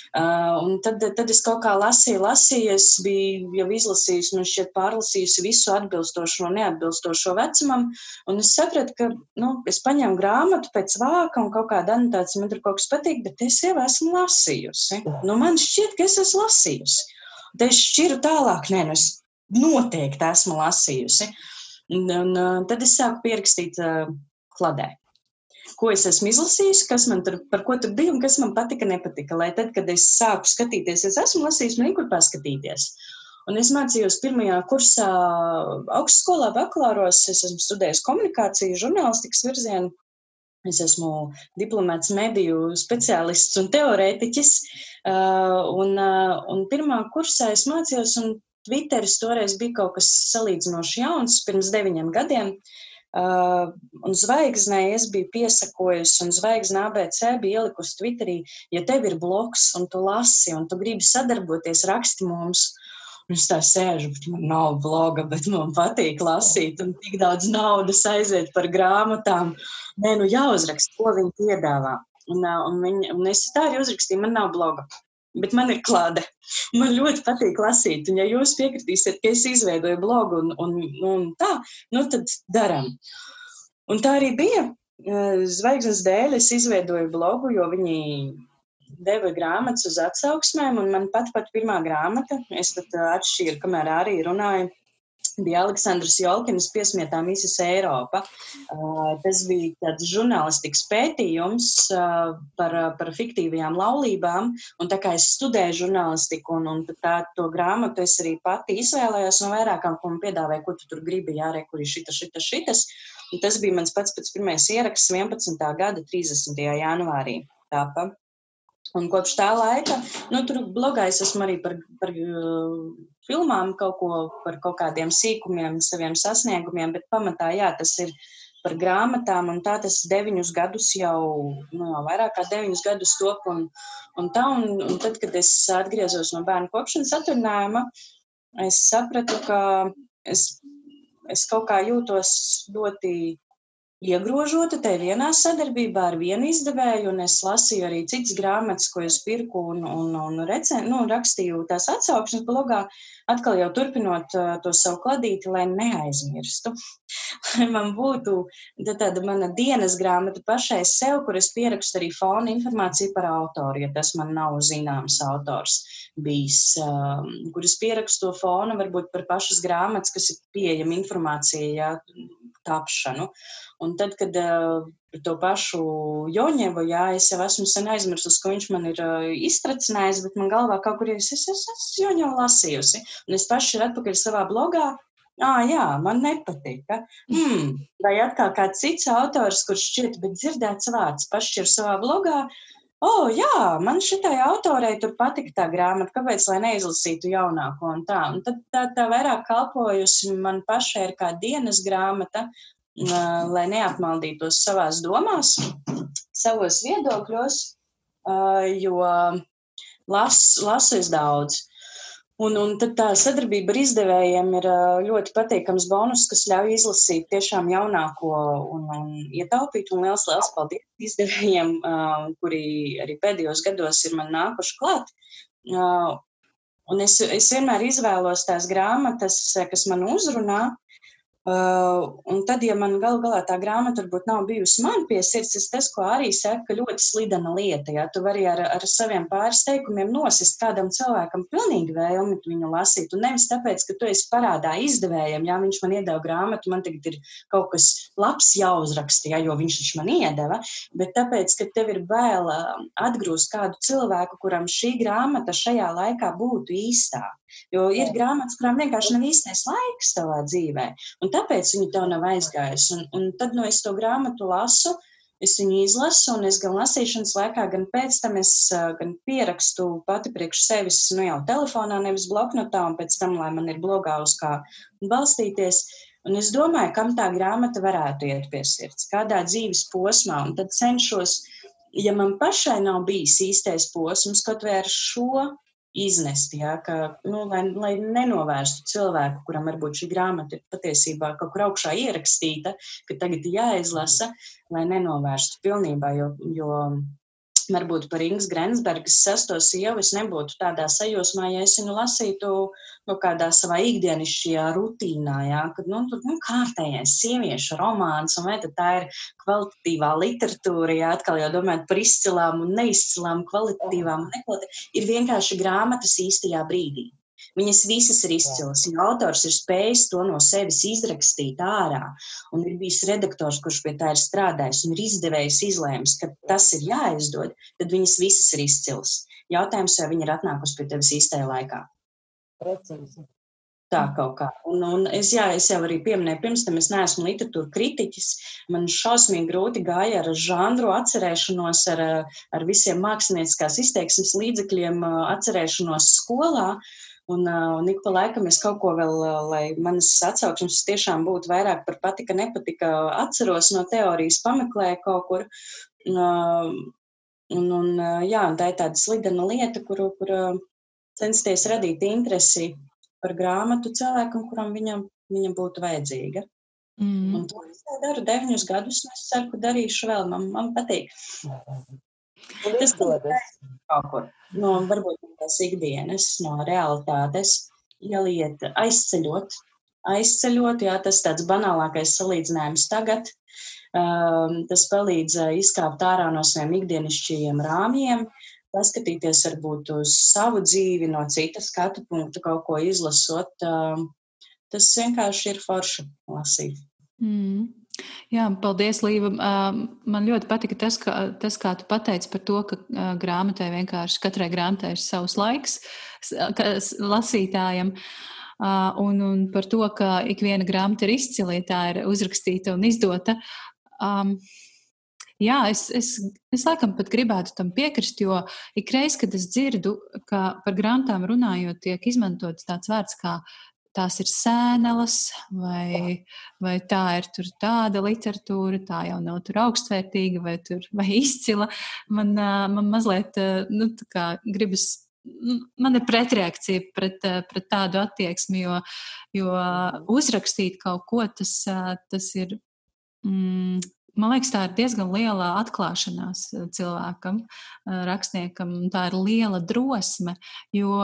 Uh, un tad, tad es kaut kā lasīju, lasīju, es biju jau izlasījusi, man šķiet pārlasījusi visu atbilstošo un neatbilstošo vecumam, un es sapratu, ka, nu, es paņēmu grāmatu pēc vāka un kaut kāda anotācija, man tur kaut kas patīk, bet es jau esmu lasījusi. Nu, man šķiet, ka es esmu lasījusi. Es šķiru tālāk, nē, nu es noteikti esmu lasījusi. Un, un tad es sāku pierakstīt uh, kladē. Ko es esmu izlasījusi, kas man tur, par ko tur bija un kas man patika, nepatika. Lai tad, kad es sāku skatīties, es esmu lasījusi, man ir kur paskatīties. Un es mācījos pirmajā kursā augstskolā, bakalāros. Es esmu studējis komunikāciju, žurnālistikas virzienu. Es esmu diplomāts, mediju speciālists un teorētiķis. Uh, un, uh, un pirmā kursā es mācījos, un Twitteris toreiz bija kaut kas salīdzinoši jauns, pirms deviņiem gadiem. Uh, un zvaigznē es biju piesakojusi, un zvaigzne ABC bija ielikusi Twitterī, ja tev ir bloks un tu lasi, un tu gribi sadarboties, raksti mums. Es tā sēžu, bet man nav bloga, bet man patīk lasīt, un tik daudz naudas aiziet par grāmatām. Nē, nu jāuzraksta, ko viņi piedāvā. Un, un, viņa, un es tā arī uzrakstīju, man nav bloga. Bet man ir klāte. Man ļoti patīk lasīt. Un, ja jūs piekritīsiet, ka es izveidoju blogu un, un, un tā, nu tad darām. Un tā arī bija. Zvaigznes dēļ es izveidoju blogu, jo viņi deva grāmatas uz atsauksmēm, un man pat pat pirmā grāmata, es tad atšķīru, kamēr arī runāju, bija Aleksandrs Jolkins piesmietā Mises Eiropa. Uh, tas bija tāds žurnālistikas pētījums uh, par, par fiktīvajām laulībām, un tā kā es studēju žurnālistiku, un, un tā, to grāmatu es arī pati izvēlējos no vairākām, ko man piedāvāja, ko tu tur gribi, jārē, kur ir šita, šita, šitas. Un tas bija mans pats pats pirmais ieraksts 11. gada 30. janvārī. Tāpa. Un kopš tā laika, nu, tur blogā es esmu arī par, par uh, filmām, kaut ko par kaut kādiem sīkumiem, saviem sasniegumiem, bet pamatā, jā, tas ir par grāmatām, un tā tas deviņus gadus jau, nu, jau vairāk kā deviņus gadus top, un, un tā, un, un tad, kad es atgriezos no bērnu kopšanas atvaļinājuma, es sapratu, ka es, es kaut kā jūtos ļoti iegrožota te vienā sadarbībā ar vienu izdevēju, un es lasīju arī citas grāmatas, ko es pirku un, un, un recen, nu, rakstīju tās atsauksmes blogā, atkal jau turpinot uh, to savu kladīti, lai neaizmirstu. lai man būtu tāda mana dienas grāmata pašai sev, kur es pierakstu arī fona informāciju par autoru, ja tas man nav zināms autors uh, kur es pierakstu to fonu varbūt par pašas grāmatas, kas ir pieejama informācija, jā, tapšanu. Un tad, kad uh, par to pašu Joņevu, jā, es jau esmu sen aizmirsusi, ko viņš man ir uh, iztracinājis, bet man galvā kaut kur ir, es, es, es, es Joņevu lasījusi. Un es paši ir atpakaļ savā blogā. Ah, jā, man nepatika. Hmm. Vai atkal kāds cits autors, kurš šķiet, bet dzirdēts vārds, pašķir savā blogā, oh, jā, man šitai autorei tur patika tā grāmata, kāpēc lai neizlasītu jaunāko un tā. Un tad tā, tā vairāk kalpojusi man pašai ir kā dienas grāmata, lai neapmaldītos savās domās, savos viedokļos, jo las, lasu es daudz. Un, un tad tā sadarbība ar izdevējiem ir ļoti patīkams bonus, kas ļauj izlasīt tiešām jaunāko un, un ietaupīt. Un liels, liels paldies izdevējiem, kuri arī pēdējos gados ir man nākuši klāt. Un es, es vienmēr izvēlos tās grāmatas, kas man uzrunā, un tad, ja man galu galā tā grāmata varbūt nav bijusi man pie sirds, tas tas, ko arī saka, ļoti slidena lieta. Ja? Tu vari ar, ar saviem pāris teikumiem nosist kādam cilvēkam pilnīgi vēlmi viņu lasīt. Un nevis tāpēc, ka tu esi parādā izdevējam, ja viņš man iedeva grāmatu, man tagad ir kaut kas labs jāuzraksta, ja? jo viņš viņš man iedeva, bet tāpēc, ka tev ir bail atgrūst kādu cilvēku, kuram šī grāmata šajā laikā būtu īstā. Jo ir grāmatas, kurām vienkārši nav īstais laiks tavā dzīvē, un tāpēc viņi tev nav aizgājusi. Un, un tad, nu, es to grāmatu lasu, es viņu izlasu, un es gan lasīšanas laikā, gan pēc tam es gan pierakstu pati priekš sevis, nu jau telefonā, nevis bloknotā, un pēc tam, lai man ir blogā uz kā balstīties. Un es domāju, kam tā grāmata varētu iet pie sirds, kādā dzīves posmā, un tad cenšos, ja man pašai nav bijis īstais posms, kaut vai ar šo iznest, jā, ka, nu, lai, lai nenovērstu cilvēku, kuram varbūt šī grāmata ir patiesībā kaut kur augšā ierakstīta, ka tagad jāizlasa, lai nenovērstu pilnībā, jo, jo varbūt par Ingas Grensbergas sesto sievu es nebūtu tādā sajūsmā, ja es viņu lasītu nu, kādā savā ikdienišķajā rutīnā, jā, kad, nu, tur, nu, kārtējais sieviešu romāns, un vai tad tā ir kvalitatīvā literatūra, jā, atkal jau domājot par izcilām un neizcilām, kvalitatīvām un nekvalitatīvām, ir vienkārši grāmatas īstajā brīdī. Viņas visas ir izcilas, jo autors ir spējis to no sevis izrakstīt ārā, un ir bijis redaktors, kurš pie tā ir strādājis, un ir izdevējis izlēms, ka tas ir jāizdod, tad viņas visas ir izcilas. Jautājums, vai viņa ir atnākusi pie tevis īstajā laikā? Precīzi. Tā kaut kā. Un, un es, jā, es jau arī pieminēju, pirms tam es neesmu literatūra kritiķis. Man šausmīgi grūti gāja ar žanru atcerēšanos, ar, ar visiem mākslinieckās izteiksmes līdzekļiem atcerēšanos skolā. Un, un ik pa laikam es kaut ko vēl, lai manas atsauksmes tiešām būtu vairāk par patika, nepatika, atceros no teorijas, pameklēju kaut kur. Un, un, jā, un tā ir tāda slidena lieta, kuru, kur censties radīt interesi par grāmatu cilvēkam, kuram viņam, viņam būtu vajadzīga. Mm. Un to es daru deviņus gadus, un es ceru, ka darīšu vēl. Man, man patīk. Tas izdodas. Kaut kur no varbūt tās ikdienas, no realitātes, ieliet, aizceļot. Aizceļot, jā, tas tāds banālākais salīdzinājums tagad. Um, tas palīdz uh, izkāpt ārā no saviem ikdienišķajiem rāmjiem, paskatīties varbūt uz savu dzīvi no citas skatu punkta, kaut ko izlasot. Tas vienkārši ir forši lasīt. Mm. Jā, paldies, Līva. Man ļoti patika tas, ka, tas kā tu pateici par to, ka grāmatai vienkārši katrai grāmatai ir savs laiks lasītājiem. Un, un par to, ka ik viena grāmata ir izcila, tā ir uzrakstīta un izdota. Um, jā, es, es, es laikam pat gribētu tam piekrist, jo ikreiz, kad es dzirdu, ka par grāmatām runājot, tiek izmantots tāds vārds kā tās ir sēnelas, vai, vai tā ir tāda literatūra, tā jau nav tur augstvērtīga vai, tur, vai izcila. Man, man mazliet nu, gribas. Man ir pretreakcija pret, pret tādu attieksmi, jo, jo uzrakstīt kaut ko tas, tas ir mm, Man liekas, tā ir diezgan liela atklāšanās eh, cilvēkam, eh, rakstniekam. Tā ir liela drosme. Jo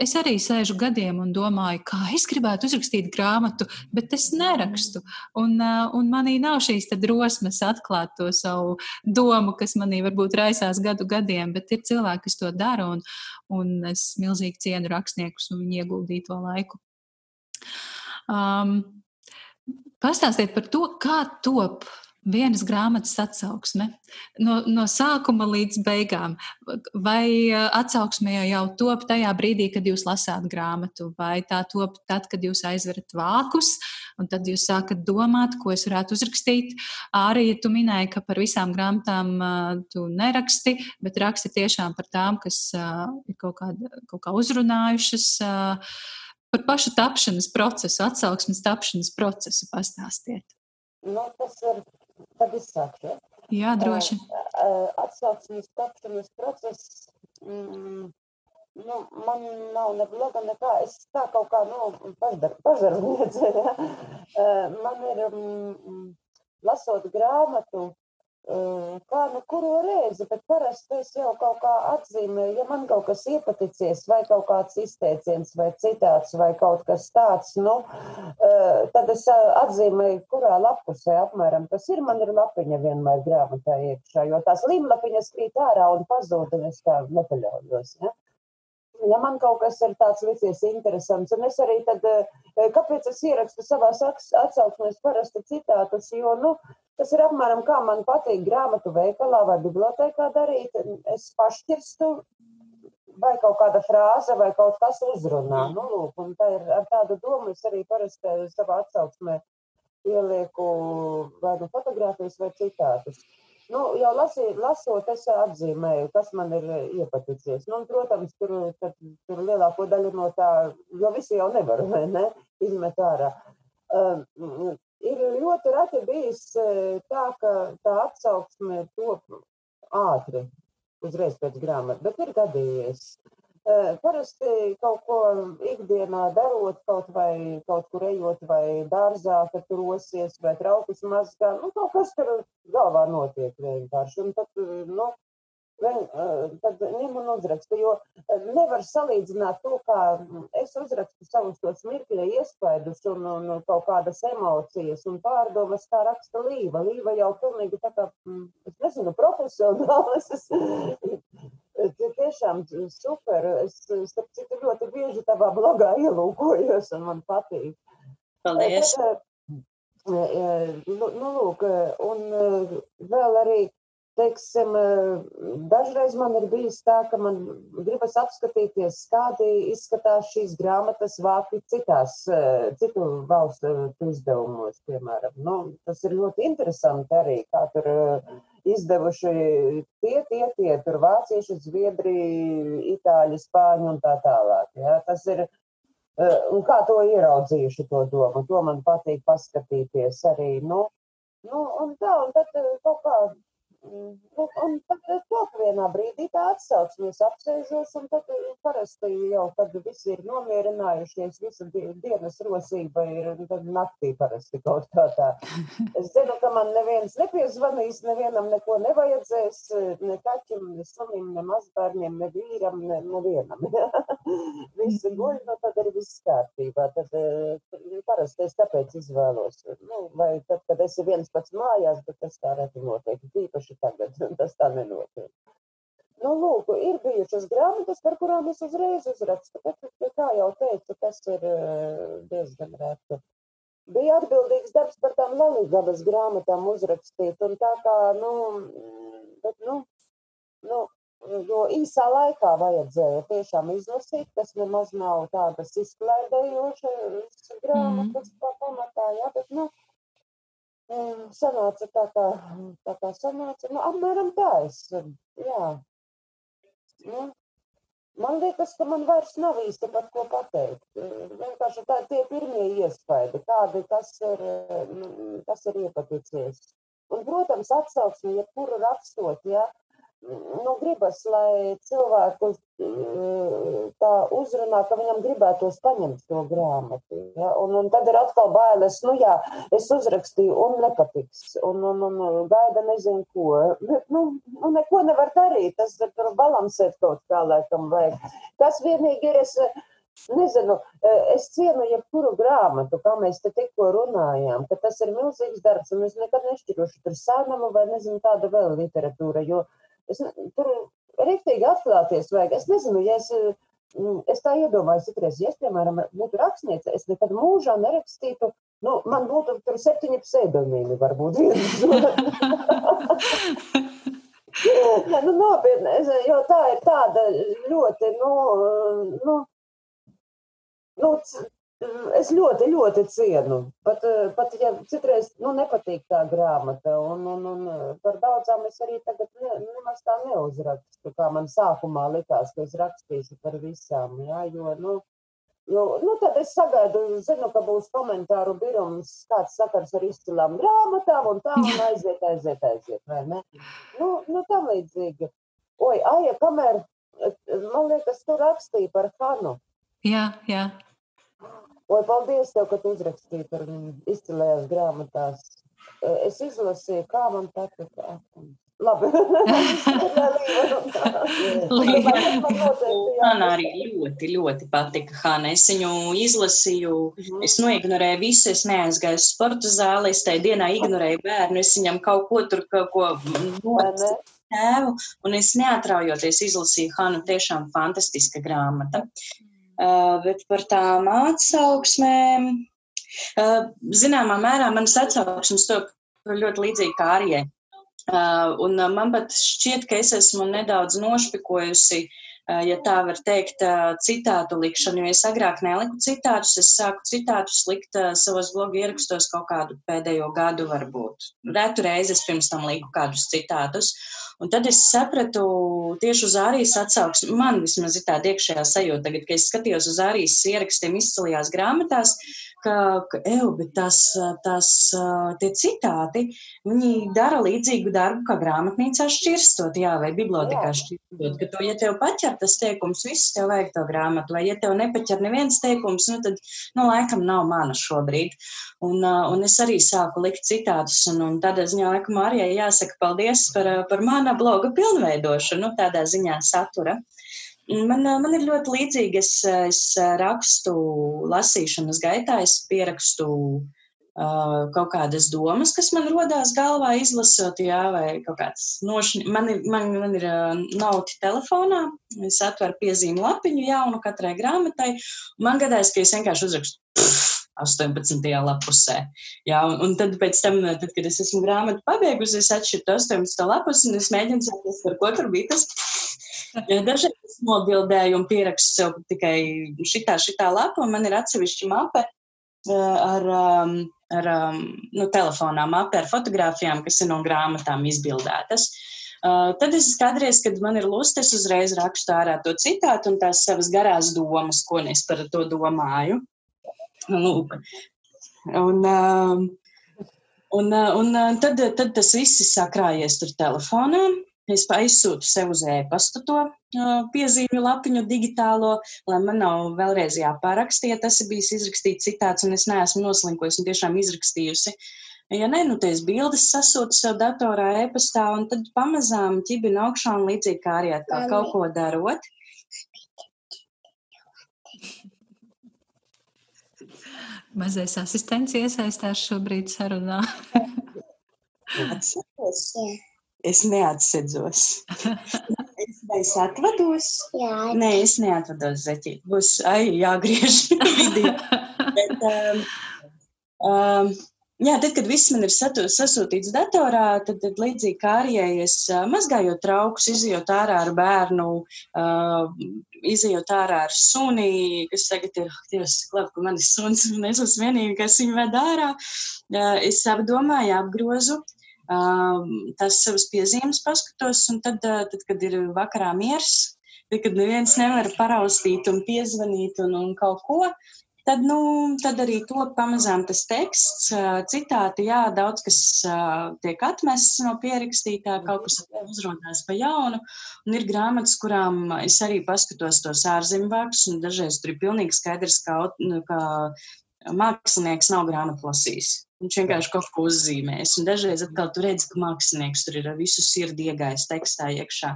es arī sēžu gadiem un domāju, kā es gribētu uzrakstīt grāmatu, bet es nerakstu. Un, eh, un manī nav šīs drosmes atklāt to savu domu, kas manī varbūt raisās gadu gadiem, bet ir cilvēki, kas to dara. Un, un es milzīgi cienu rakstniekus un viņu ieguldīto laiku. Um, pastāstiet par to, kā top vienas grāmatas atsauksme no, no sākuma līdz beigām. Vai atsauksme jau top tajā brīdī, kad jūs lasāt grāmatu, vai tā top tad, kad jūs aizverat vākus, un tad jūs sākat domāt, ko es varētu uzrakstīt. Arī tu minēji, ka par visām grāmatām uh, tu neraksti, bet raksti tiešām par tām, kas uh, ir kaut, kāda, kaut kā uzrunājušas. Par pašu tapšanas procesu, atsauksmes tapšanas procesu pastāstiet. Nu, tas ir Tad es sākšu. Jā, droši. Atsauksmes tapšanas process. Mm, nu, man nav ne bloga, nekā. Es tā kaut kā, nu, pažarniece. Ja? Man ir, mm, lasot grāmatu, kā nu kuru reizi, bet parasti es jau kaut kā atzīmēju, ja man kaut kas iepaticies, vai kaut kāds izteiciens, vai citāts, vai kaut kas tāds, nu, tad es atzīmēju, kurā lapusē apmēram tas ir. Man ir lapiņa vienmēr grāmatā iekšā, jo tās līmlapiņas krīt ārā un pazūd, un es tā nepaļaujos. Ja? ja man kaut kas ir tāds licies interesants, un es arī tad, kāpēc es ierakstu savās atsauksmēs parasti citātus, jo, nu, Tas ir apmēram kā man patīk grāmatu veikalā vai bibliotekā darīt. Es pašķirstu vai kaut kāda frāze vai kaut kas uzrunā. Nu, lūk, un tā ir ar tādu domu es arī parasti savā atsauksmē ielieku vai nu fotogrāfijas vai citātus. Nu, jau lasī, lasot, es atzīmēju, kas man ir iepaticies. Nu, un, protams, tur, tad, tur lielāko daļu no tā, jo visi jau nevar, ne, izmet ārā. Uh, ir ļoti reti bijis e, tā, ka tā atsauksme top ātri, uzreiz pēc grāmatas, bet ir gadījies. E, parasti kaut ko ikdienā darot, kaut vai kaut kur ejot, vai dārzā, kad tur osies, vai traukus mazgā, nu, kaut kas tur galvā notiek vienkārši. Un tad, nu, tad ņem un uzraksta. Jo nevar salīdzināt to, kā es uzrakstu savus tos mirkļa iespaidus un, un kaut kādas emocijas un pārdomas, kā raksta Līva. Līva jau pilnīgi tā kā, es nezinu, profesionāls. Es, tiešām super. Es, starp citu, ļoti bieži tavā blogā ielūkojos un man patīk. Paldies! Tad, nu, nu, lūk, un vēl arī Teiksim, dažreiz man ir bijis tā, ka man gribas apskatīties, kādi izskatās šīs grāmatas vāki citās, citu valstu izdevumos, piemēram. Nu, tas ir ļoti interesanti arī, kā tur izdevuši tie, tie, tie, tur vācieši, zviedri, itāļi, spāņi un tā tālāk. Ja? Tas ir, un kā to ieraudzījuši to domu, to man patīk paskatīties arī, nu, nu un tā, un tad kaut kā Un, un tad to vienā brīdī tā atsauksmes apsēžos, un tad parasti jau, kad visi ir nomierinājušies, visa dienas rosība ir, un tad naktī parasti kaut kā tā. Es zinu, ka man neviens nepiezvanīs, nevienam neko nevajadzēs, ne kaķim, ne sunim, ne mazbērniem, ne vīram, ne, nevienam. visi guļ, nu tad ir viss kārtībā. Tad parasti es tāpēc izvēlos. Nu, vai tad, kad esi viens pats mājās, bet tas tā reti notiek. Tīpaši tagad. Tas tā nenotiek. Nu, lūk, ir bijušas grāmatas, par kurām es uzreiz uzrakstu, bet, kā jau teicu, tas ir diezgan reti. Bija atbildīgs darbs par tām Lalīgabas grāmatām uzrakstīt, un tā kā, nu, bet, nu, nu, jo īsā laikā vajadzēja tiešām izlasīt, tas nemaz nav tādas izklaidējošas grāmatas mm. pamatā, jā, bet, nu, sanāca tā kā, tā kā sanāca, nu, apmēram tā es, jā. Nu, man liekas, ka man vairs nav īsti par ko pateikt. Vienkārši tā tie pirmie iespaidi, kādi tas ir, tas ir iepaticies. Un, protams, atsauksme, ja kuru rakstot, ja, nu, gribas, lai cilvēku mm, tā uzrunā, ka viņam gribētos paņemt to grāmatu. Ja? Un, un tad ir atkal bailes, nu jā, es uzrakstīju un nepatiks, un, un, un gaida nezinu ko. Nu, nu, neko nevar darīt, tas tur balansēt kaut kā, laikam vajag. Tas vienīgi ir, es nezinu, es cienu jebkuru grāmatu, kā mēs te tikko runājām, ka tas ir milzīgs darbs, un es nekad nešķirošu tur sēnamu vai nezinu tāda vēl literatūra, jo Es, tur rīktīgi atklāties vajag. Es nezinu, ja es, mm, es tā iedomājos, citreiz, ja es, piemēram, būtu rakstniece, es nekad mūžā nerakstītu, nu, man būtu tur septiņi pseidonīmi varbūt. Nē, nu, nopietni, jo tā ir tāda ļoti, nu, nu, nu Es ļoti, ļoti cienu. Pat, pat ja citreiz nu, nepatīk tā grāmata, un, un, un par daudzām es arī tagad ne, nemaz tā neuzrakstu, kā man sākumā likās, ka es rakstīšu par visām. Jā, jo, nu, jo, nu, tad es sagaidu, zinu, ka būs komentāru birums, kāds sakars ar izcilām grāmatām, un tā, un aiziet, aiziet, aiziet, vai ne? Nu, nu tā līdzīgi. Oi, Aija, kamēr, man liekas, tu rakstīji par Hanu. Jā, jā. Oi, paldies tev, ka tu uzrakstīji par viņu izcilējās grāmatās. Es izlasīju, kā man patika. Labi. Man arī ļoti, ļoti patika Hanna. Es viņu izlasīju, mm. es noignorēju visu, es neaizgāju sporta zāli, es tajā dienā ignorēju bērnu, es viņam kaut ko tur, kaut ko noticu tēvu, un es neatraujoties izlasīju Hannu, tiešām fantastiska grāmata. Uh, bet par tām atsauksmēm, uh, zināmā mērā manas atsauksmes to ļoti līdzīgi kā Arijai. Uh, un man pat šķiet, ka es esmu nedaudz nošpikojusi, ja tā var teikt, citātu likšanu, jo es agrāk neliku citātus, es sāku citātus likt savos blogu ierakstos kaut kādu pēdējo gadu varbūt. Retu reizi es pirms tam liku kādus citātus. Un tad es sapratu tieši uz Ārijas atsauksmi. Man vismaz ir tāda iekšējā sajūta, tagad, kad es skatījos uz Ārijas ierakstiem izcilajās grāmatās, ka, ka eju, bet tās, tās, tie citāti, viņi dara līdzīgu darbu, kā grāmatnīcā šķirstot, jā, vai bibliotekā šķirstot, ka to, ja tev paķer tas teikums, viss tev vajag to grāmatu, vai ja tev nepaķer neviens teikums, nu tad, nu, laikam nav mana šobrīd. Un, un es arī sāku likt citātus, un, un tādā ziņā, laikam, arī jāsaka paldies par, par mana bloga pilnveidošanu, nu, tādā ziņā satura. Man, man ir ļoti līdzīgi, es, es rakstu lasīšanas gaitā, es pierakstu uh, kaut kādas domas, kas man rodās galvā izlasot, jā, vai kaut kāds nošņi. Man ir, man, man ir nauti telefonā, es atveru piezīmu lapiņu jaunu katrai grāmatai, man gadās, ka es vienkārši uzrakstu. Pff, 18. lapusē. Jā, un, un tad, tam, tad, kad es esmu grāmatu pabeigusi, es atšķiru 18. lapus un es mēģinu saprast, par ko tur bija tas. Dažreiz es nobildēju un pierakstu sev tikai šitā, šitā lapa, un man ir atsevišķa mape ar, ar nu, telefonā mape ar fotografijām, kas ir no grāmatām izbildētas. Uh, tad es kādreiz, kad man ir lustes, uzreiz rakstu ārā to citātu un tās savas garās domas, ko es par to domāju. Lūk. Un, um, un, un uh, tad, tad tas viss ir sakrājies tur telefonā. Es aizsūtu sev uz e-pastu to piezīmju lapiņu digitālo, lai man nav vēlreiz jāpāraksta, ja tas ir bijis izrakstīts citāts, un es neesmu noslinkojusi un tiešām izrakstījusi. Ja nē, nu tās bildes sasūtu sev datorā, e-pastā, un tad pamazām ķibina augšā un līdzīgi kā arī tā kaut ko darot. Mazais asistents iesaistās šobrīd sarunā. Es neatsedzos. es Vai es atvados? Jā, Nē, es neatvados zeķīt. Būs ai, jāgriež video. Bet, um, um, jā, tad, kad viss man ir satu, sasūtīts datorā, tad, tad līdzīgi kā arī es uh, mazgājot traukus, izjot ārā ar bērnu, uh, izjot ārā ar suni, kas tagad ir, Dievs, labi, ka manis suns, un es esmu vienīga, kas viņu ved ārā. Uh, es apdomāju, apgrozu. Uh, tās savas piezīmes paskatos, un tad, uh, tad kad ir vakarā miers, tad, kad neviens nevar paraustīt un piezvanīt un, un kaut ko, tad, nu, tad arī to pamazām tas teksts, citāti, jā, daudz kas tiek atmests no pierakstītā, kaut kas uzrādās pa jaunu, un ir grāmatas, kurām es arī paskatos tos ārzemju vārdus, un dažreiz tur ir pilnīgi skaidrs, ka, nu, ka mākslinieks nav grāmatu lasījis. Viņš vienkārši kaut ko uzzīmēs. Un dažreiz atkal tur redz, ka mākslinieks tur ir visu sirdi iegājis tekstā iekšā.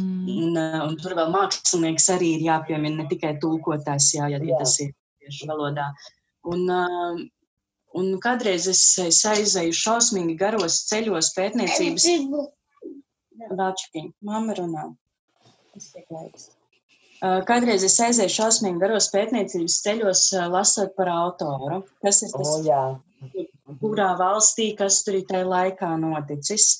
Mm. Un, un tur vēl mākslinieks arī ir jāpiemina, ne tikai tulkotājs, jā, ja, ja tas ir tieši valodā. Un, un kādreiz es, es aizēju šausmīgi garos ceļos pētniecības. Vāčkiņ, mamma runā. Tas tiek laiks. Kādreiz es aizēju šausmīgi garos pētniecības ceļos, lasot par autoru. Kas ir tas? O, jā. kurā valstī, kas tur ir tajā laikā noticis.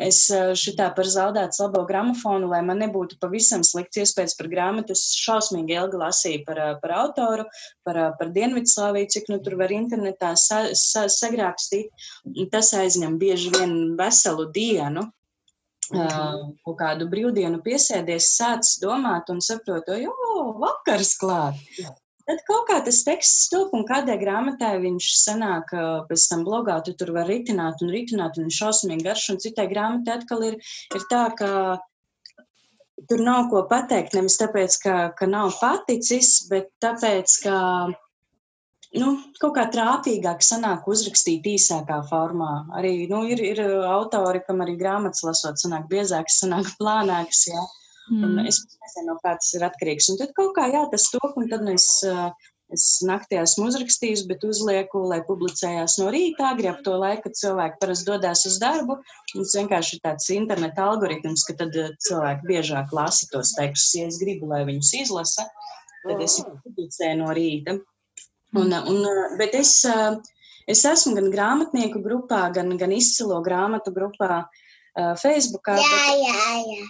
Es šitā par zaudētu labo gramofonu, lai man nebūtu pavisam slikts iespējas par grāmatu, es šausmīgi ilgi lasīju par, par autoru, par, par Dienvidslāviju, cik nu tur var internetā sa, sa, sagrākstīt. Tas aizņem bieži vien veselu dienu. Uh, kaut kādu brīvdienu piesēdies, sācis domāt un saprotu, jo vakars klāt. Tad kaut kā tas teksts top, un kādai grāmatai viņš sanāk, pēc tam blogā tu tur var ritināt un ritināt, un šausmīgi garš, un citai grāmatai atkal ir, ir tā, ka tur nav ko pateikt, nevis tāpēc, ka, ka nav paticis, bet tāpēc, ka, nu, kaut kā trāpīgāk sanāk uzrakstīt īsākā formā. Arī, nu, ir, ir autori, kam arī grāmatas lasot sanāk biezāks, sanāk plānāks, jā. Mm. Un es nezinu, no kā tas ir atkarīgs. Un tad kaut kā, jā, tas top, un tad es, es naktī esmu uzrakstījis, bet uzlieku, lai publicējās no rīta, agri ap to laiku, kad cilvēki parasti dodas uz darbu. Tas vienkārši ir tāds interneta algoritms, ka tad cilvēki biežāk lasa tos tekstus. Ja es gribu, lai viņus izlasa, tad es viņus publicēju no rīta. Un, un, bet es, es esmu gan grāmatnieku grupā, gan, gan izcilo grāmatu grupā Facebookā. Jā, jā, jā.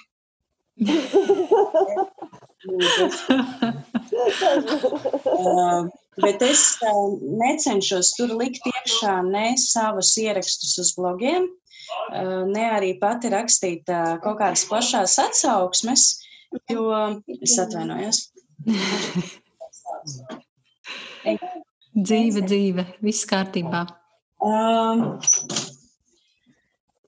uh, bet es uh, necenšos tur likt iekšā ne savus ierakstus uz blogiem, uh, ne arī pati rakstīt kaut kādas plašās atsauksmes, jo es atvainojos. dzīve, dzīve, viss kārtībā. Uh,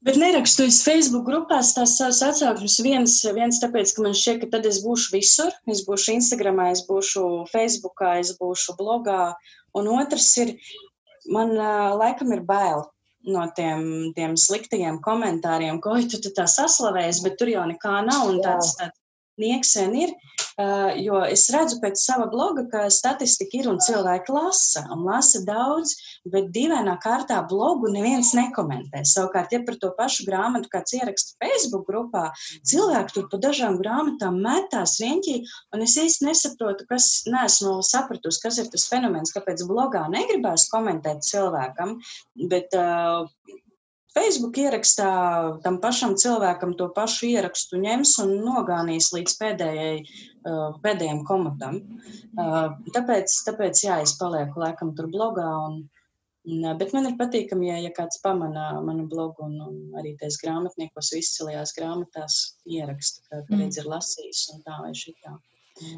Bet nerakstu es Facebook grupās tās savas atsauksmes. Viens, viens tāpēc, ka man šķiet, ka tad es būšu visur. Es būšu Instagramā, es būšu Facebookā, es būšu blogā. Un otrs ir, man laikam ir bail no tiem, tiem sliktajiem komentāriem, ko tu, tu tā saslavējies, bet tur jau nekā nav. Un tāds, tāds nieksen ir, jo es redzu pēc sava bloga, ka statistika ir un cilvēki lasa, un lasa daudz, bet dīvainā kārtā blogu neviens nekomentē. Savukārt, ja par to pašu grāmatu kāds ieraksta Facebook grupā, cilvēki tur pa dažām grāmatām metās riņķī, un es īsti nesaprotu, kas, neesmu sapratusi, kas ir tas fenomens, kāpēc blogā negribēs komentēt cilvēkam, bet uh, Facebook ierakstā tam pašam cilvēkam to pašu ierakstu ņems un nogānīs līdz pēdējai, uh, pēdējiem komatam. Uh, tāpēc, tāpēc, jā, es palieku laikam tur blogā. Un, un, bet man ir patīkami, ja, ja kāds pamana manu blogu un, un arī tais grāmatniekos izcilajās grāmatās ieraksta, ka mm. redz ir lasījis un tā vai šitā.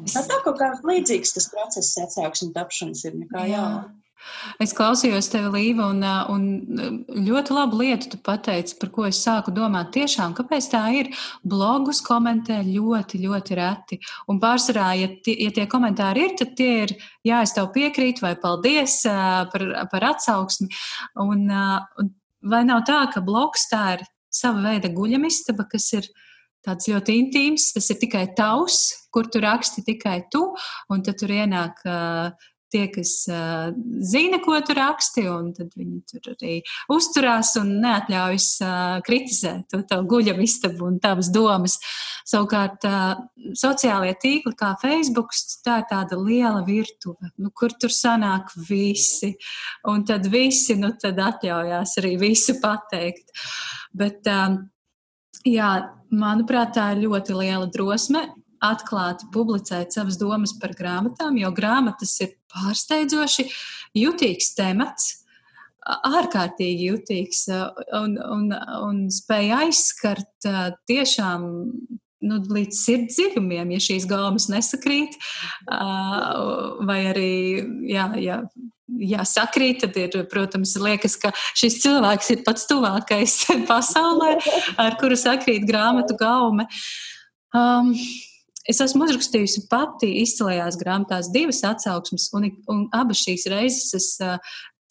Tā tā kaut kā līdzīgs tas process atsauksmi tapšanas ir nekā jā. jauna. Es klausījos tevi, Līva, un, un ļoti labu lietu tu pateici, par ko es sāku domāt. Tiešām, kāpēc tā ir? Blogus komentē ļoti, ļoti reti. Un pārsvarā, ja tie, ja tie komentāri ir, tad tie ir, jā, es tev piekrītu, vai paldies par, par atsauksmi. Un, un vai nav tā, ka blogs tā ir sava veida guļamistaba, kas ir tāds ļoti intīms, tas ir tikai tavs, kur tu raksti tikai tu, un tad tur ienāk uh, tie, kas uh, zina, ko tu raksti, un tad viņi tur arī uzturās un neatļaujas uh, kritizēt to tavu guļamistabu un tavas domas. Savukārt, uh, sociālie tīkli kā Facebook, tā ir tāda liela virtuve, nu, kur tur sanāk visi, un tad visi, nu, tad atļaujās arī visu pateikt. Bet, um, jā, manuprāt, tā ir ļoti liela drosme atklāti publicēt savas domas par grāmatām, jo grāmatas ir pārsteidzoši jutīgs temats, ārkārtīgi jutīgs un, un, un spēja aizskart tiešām nu, līdz sirds dziļumiem, ja šīs gaumas nesakrīt, vai arī, jā, jā, jā, sakrīt, tad ir, protams, liekas, ka šis cilvēks ir pats tuvākais pasaulē, ar kuru sakrīt grāmatu gaume. Um, Es esmu uzrakstījusi pati izcilajās grāmatās divas atsauksmes, un, un abas šīs reizes es uh,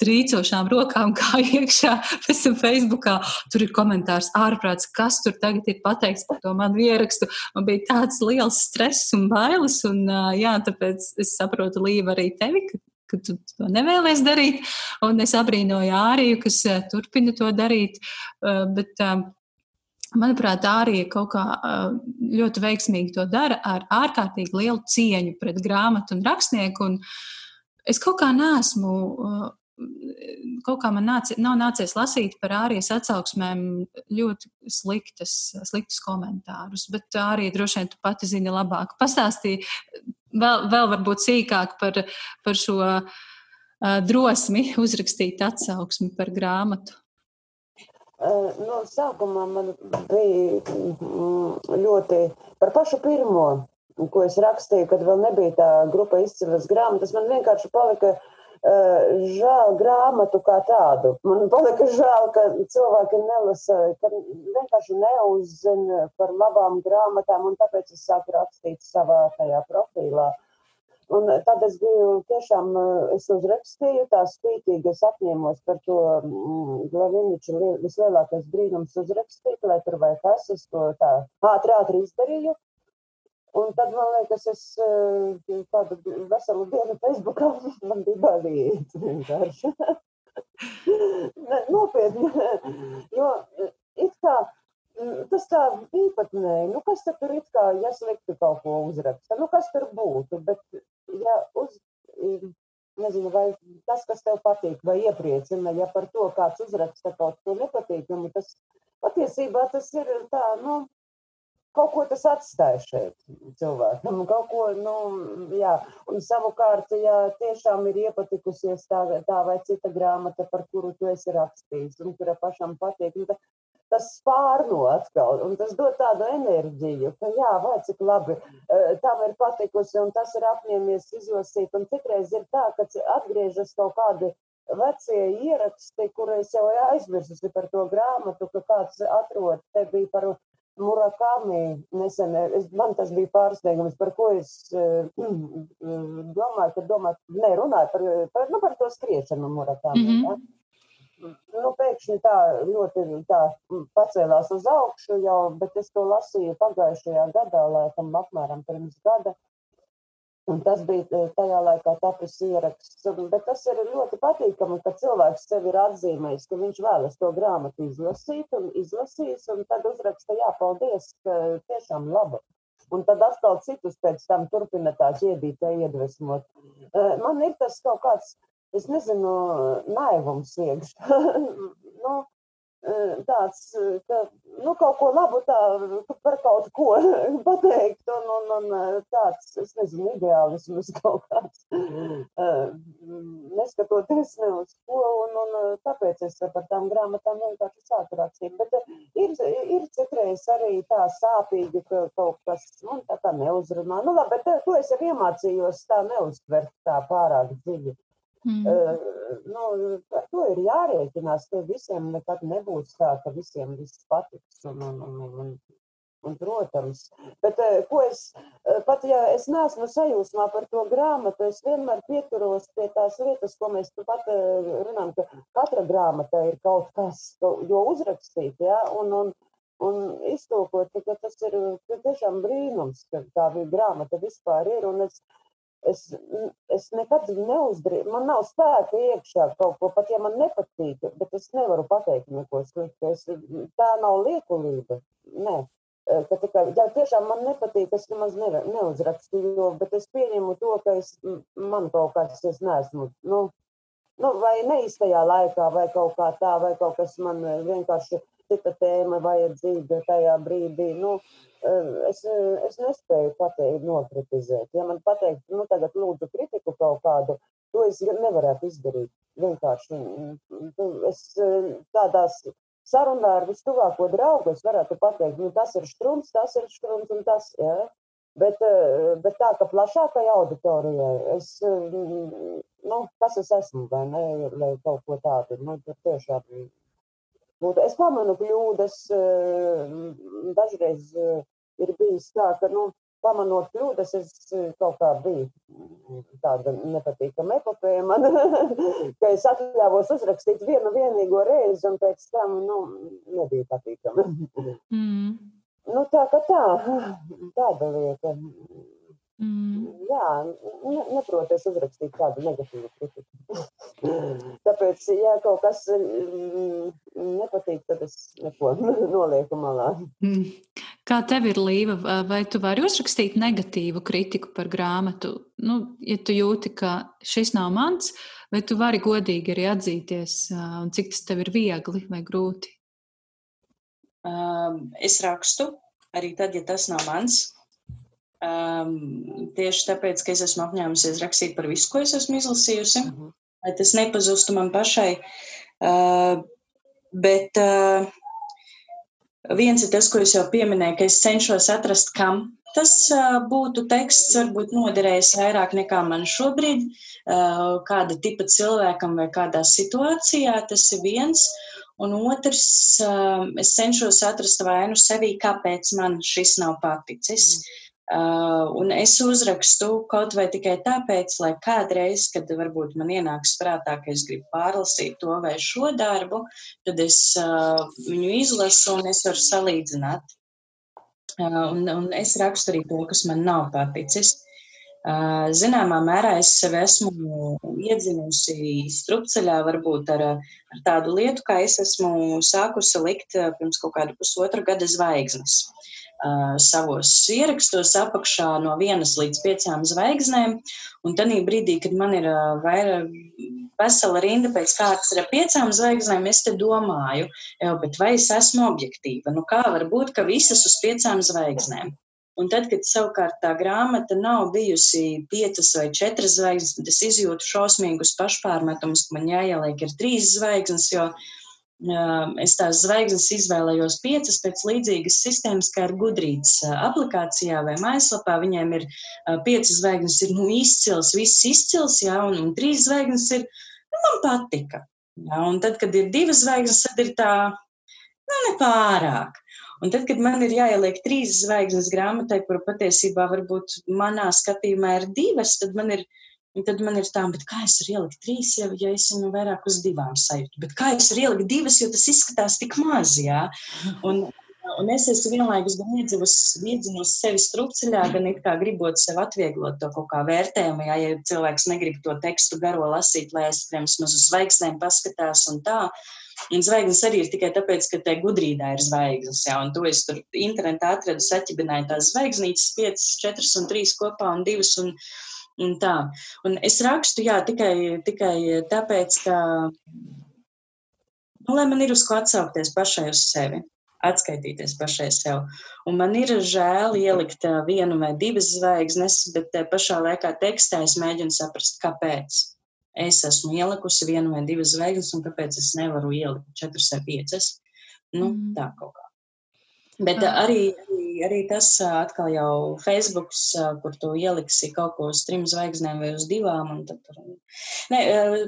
trīcošām rokām kā iekšā, pēc tam Facebookā. Tur ir komentārs ārprāts, kas tur tagad ir pateikts par to manu ierakstu. Man bija tāds liels stress un bailes, un uh, jā, tāpēc es saprotu Līva arī tevi, ka, ka tu to nevēlies darīt, un es abrīnoju Āriju, kas turpina to darīt, bet Manuprāt, arī kaut kā ļoti veiksmīgi to dara ar ārkārtīgi lielu cieņu pret grāmatu un rakstnieku. Un es kaut kā nesmu, kaut kā man nāc, nav nācies lasīt par ārijas atsauksmēm ļoti sliktas, sliktus komentārus, bet arī droši vien tu pati zini labāk. Pastāstīji vēl, vēl varbūt sīkāk par, par šo drosmi uzrakstīt atsauksmi par grāmatu. No sākumā man bija ļoti par pašu pirmo, ko es rakstīju, kad vēl nebija tā grupa izcīlas grāmatas. Man vienkārši palika žēl grāmatu kā tādu. Man palika žēl, ka cilvēki nelasa, ka vienkārši neuzzina par labām grāmatām, un tāpēc es sāku rakstīt savā tajā profīlā. Un tad es biju tiešām, eh, es uzrakstīju tā spītīgi, es apņēmos par to mm, Glaviniču vislielākais brīnums uzrakstīt, lai tur vai kas, es to tā ātri, ātri izdarīju. Un tad, man liekas, es eh, tādu veselu dienu Facebookā man bija bailīgi vienkārši. Nopietni, jo it kā Mm, tas tā īpatnēji, nu kas tur ir kā, ja slikti kaut ko uzraksta, nu kas tur būtu, bet nezinu, vai tas, kas tev patīk, vai iepriecina, ja par to kāds uzraksta kaut ko nepatīkamu, tas patiesībā tas ir tā, nu, kaut ko tas atstāja šeit cilvēkam, kaut ko, nu, jā, un savukārt, ja tiešām ir iepatikusies tā, tā vai cita grāmata, par kuru tu esi rakstījis, un kura pašam patīk, nu, tas spārno atkal, un tas dod tādu enerģiju, ka jā, vai cik labi tam ir patikusi, un tas ir apņēmies izlasīt, un citreiz ir tā, ka atgriežas kaut kādi vecie ieraksti, kurus jau aizmirsusi par to grāmatu, ka kāds atrod, te bija par Murakami nesen, es, man tas bija pārsteigums, par ko es uh, domāju, ka domāju, ne, runāju par, par, nu, par to skriešanu Murakami. Mm -hmm. ja? Nu, pēkšņi tā ļoti tā pacēlās uz augšu jau, bet es to lasīju pagājušajā gadā, laikam apmēram pirms gada. Un tas bija e, tajā laikā tapis ieraksts. Bet tas ir ļoti patīkami, ka cilvēks sev ir atzīmējis, ka viņš vēlas to grāmatu izlasīt un izlasīs, un tad uzraksta, jā, paldies, tiešām laba. Un tad atkal citus pēc tam turpina tā ķēdītē iedvesmot. E, man ir tas kaut kāds es nezinu, naivums iekšā. nu, tāds, ka nu, kaut ko labu tā, par kaut ko pateikt, un, un, un tāds, es nezinu, ideālisms kaut kāds, neskatoties ne uz ko, un, un tāpēc es par tām grāmatām vienkārši sāku rakstīt. Bet ir, ir citreiz arī tā sāpīgi, ka kaut kas, nu, tā kā neuzrunā. Nu, labi, bet to es jau iemācījos tā neuztvert tā pārāk dziļi. Mm. Uh, nu, ar to ir jārēķinās, ka visiem nekad nebūs tā, ka visiem viss patiks. Un, un, un, un, un, protams, bet ko es, pat ja es neesmu sajūsmā par to grāmatu, es vienmēr pieturos pie tās vietas, ko mēs pat runājam, ka katra grāmata ir kaut kas, jo uzrakstīt, ja, un, un, un iztūkot, ka tas ir tiešām brīnums, ka tā grāmata vispār ir. Un es es, es nekad neuzdrīkstu, man nav spēka iekšā kaut ko, pat ja man nepatīk, bet es nevaru pateikt neko sliktu. Es, tā nav liekulība. Nē. Ka tikai, ja tiešām man nepatīk, es nemaz ne, neuzrakstu, jo, bet es pieņemu to, ka es, man kaut kāds, es neesmu, nu, nu, vai neiztajā laikā, vai kaut kā tā, vai kaut kas man vienkārši cita tēma vajadzīga tajā brīdī. Nu, es, es nespēju pateikt, nokritizēt. Ja man pateikt, nu, tagad lūdzu kritiku kaut kādu, to es nevarētu izdarīt. Vienkārši es tādās sarunā ar vistuvāko draugu es varētu pateikt, nu, tas ir štrums, tas ir štrums un tas, ja? Bet, bet tā, ka plašākai auditorijai es, nu, kas es esmu, vai ne, lai kaut ko tādu, nu, tiešām būtu. Es pamanu kļūdas, dažreiz ir bijis tā, ka, nu, pamanot kļūdas, es eh, kaut kā biju mm, tāda nepatīkama epopēja man, ka es atļāvos uzrakstīt vienu vienīgo reizi, un pēc tam, nu, nebija patīkama. Mm. Nu, tā kā tā, tāda lieta. Mm. Jā, ne, neproties uzrakstīt kādu negatīvu kritiku. Tāpēc, ja kaut kas mm, nepatīk, tad es neko nolieku malā. Mm. Kā tev ir līva, vai tu vari uzrakstīt negatīvu kritiku par grāmatu? Nu, ja tu jūti, ka šis nav mans, vai tu vari godīgi arī atzīties, un cik tas tev ir viegli vai grūti? Um, es rakstu arī tad, ja tas nav mans. Um, tieši tāpēc, ka es esmu apņēmusies rakstīt par visu, ko es esmu izlasījusi, uh -huh. lai tas nepazustu man pašai. Uh, bet uh, viens ir tas, ko es jau pieminēju, ka es cenšos atrast, kam tas uh, būtu teksts, varbūt noderējis vairāk nekā man šobrīd, uh, kāda tipa cilvēkam vai kādā situācijā. Tas ir viens. Un otrs, uh, es cenšos atrast vainu sevī, kāpēc man šis nav paticis. Mm. Uh, un es uzrakstu kaut vai tikai tāpēc, lai kādreiz, kad varbūt man ienāks prātā, ka es gribu pārlasīt to vai šo darbu, tad es uh, viņu izlasu un es varu salīdzināt. Uh, un, un es rakstu arī to, kas man nav paticis. Zināmā mērā es sev esmu iedzinusi strupceļā varbūt ar, ar tādu lietu, kā es esmu sākusi likt pirms kaut kāda pusotra gada zvaigznes. Uh, savos ierakstos apakšā no vienas līdz piecām zvaigznēm. Un tad brīdī, kad man ir uh, vairāk vesela rinda pēc kārtas ar piecām zvaigznēm, es te domāju, jau, bet vai es esmu objektīva? Nu, kā var būt, ka visas uz piecām zvaigznēm? Un tad, kad savukārt tā grāmata nav bijusi piecas vai četras zvaigznes, tad es izjūtu šausmīgus pašpārmetumus, ka man jāieliek ir trīs zvaigznes, jo Es tās zvaigznes izvēlējos piecas pēc līdzīgas sistēmas, kā ir gudrītas aplikācijā vai mājaslapā. Viņiem ir piecas zvaigznes, ir nu, izcils, viss izcils, jā, un, un trīs zvaigznes ir, nu, man patika. Jā, un tad, kad ir divas zvaigznes, tad ir tā, nu, nepārāk. Un tad, kad man ir jāieliek trīs zvaigznes grāmatai, kura patiesībā varbūt manā skatījumā ir divas, tad man ir Un tad man ir tā, kā es varu ielikt trīs, ja, ja es viņu vairāk uz divām sajūtu. Bet kā es varu ielikt divas, jo tas izskatās tik maz, jā. Un, un es esmu vienlaikus gan iedzinusi sevi strupceļā, gan it kā gribot sev atvieglot to kaut kā vērtējumu, jā, ja cilvēks negrib to tekstu garo lasīt, lai es, piemēram, uz zvaigznēm paskatās un tā. Un zvaigznes arī ir tikai tāpēc, ka te gudrībā ir zvaigznes, jā, un to es tur internetā atradu, saķibināju tās zvaigznītes, piecas, četras un trīs kopā un divas, un, Un tā. Un es rakstu, jā, tikai, tikai tāpēc, ka, nu, lai man ir uz ko atsaukties pašai uz sevi, atskaitīties pašai sev. Un man ir žēl ielikt vienu vai divas zvaigznes, bet pašā laikā tekstā es mēģinu saprast, kāpēc. Es esmu ielikusi vienu vai divas zvaigznes, un kāpēc es nevaru ielikt četras vai piecas. Nu, mm. tā kaut kā. Bet arī, arī, arī tas atkal jau Facebook, kur tu ieliksi kaut ko uz trim zvaigznēm vai uz divām. Tad, ne,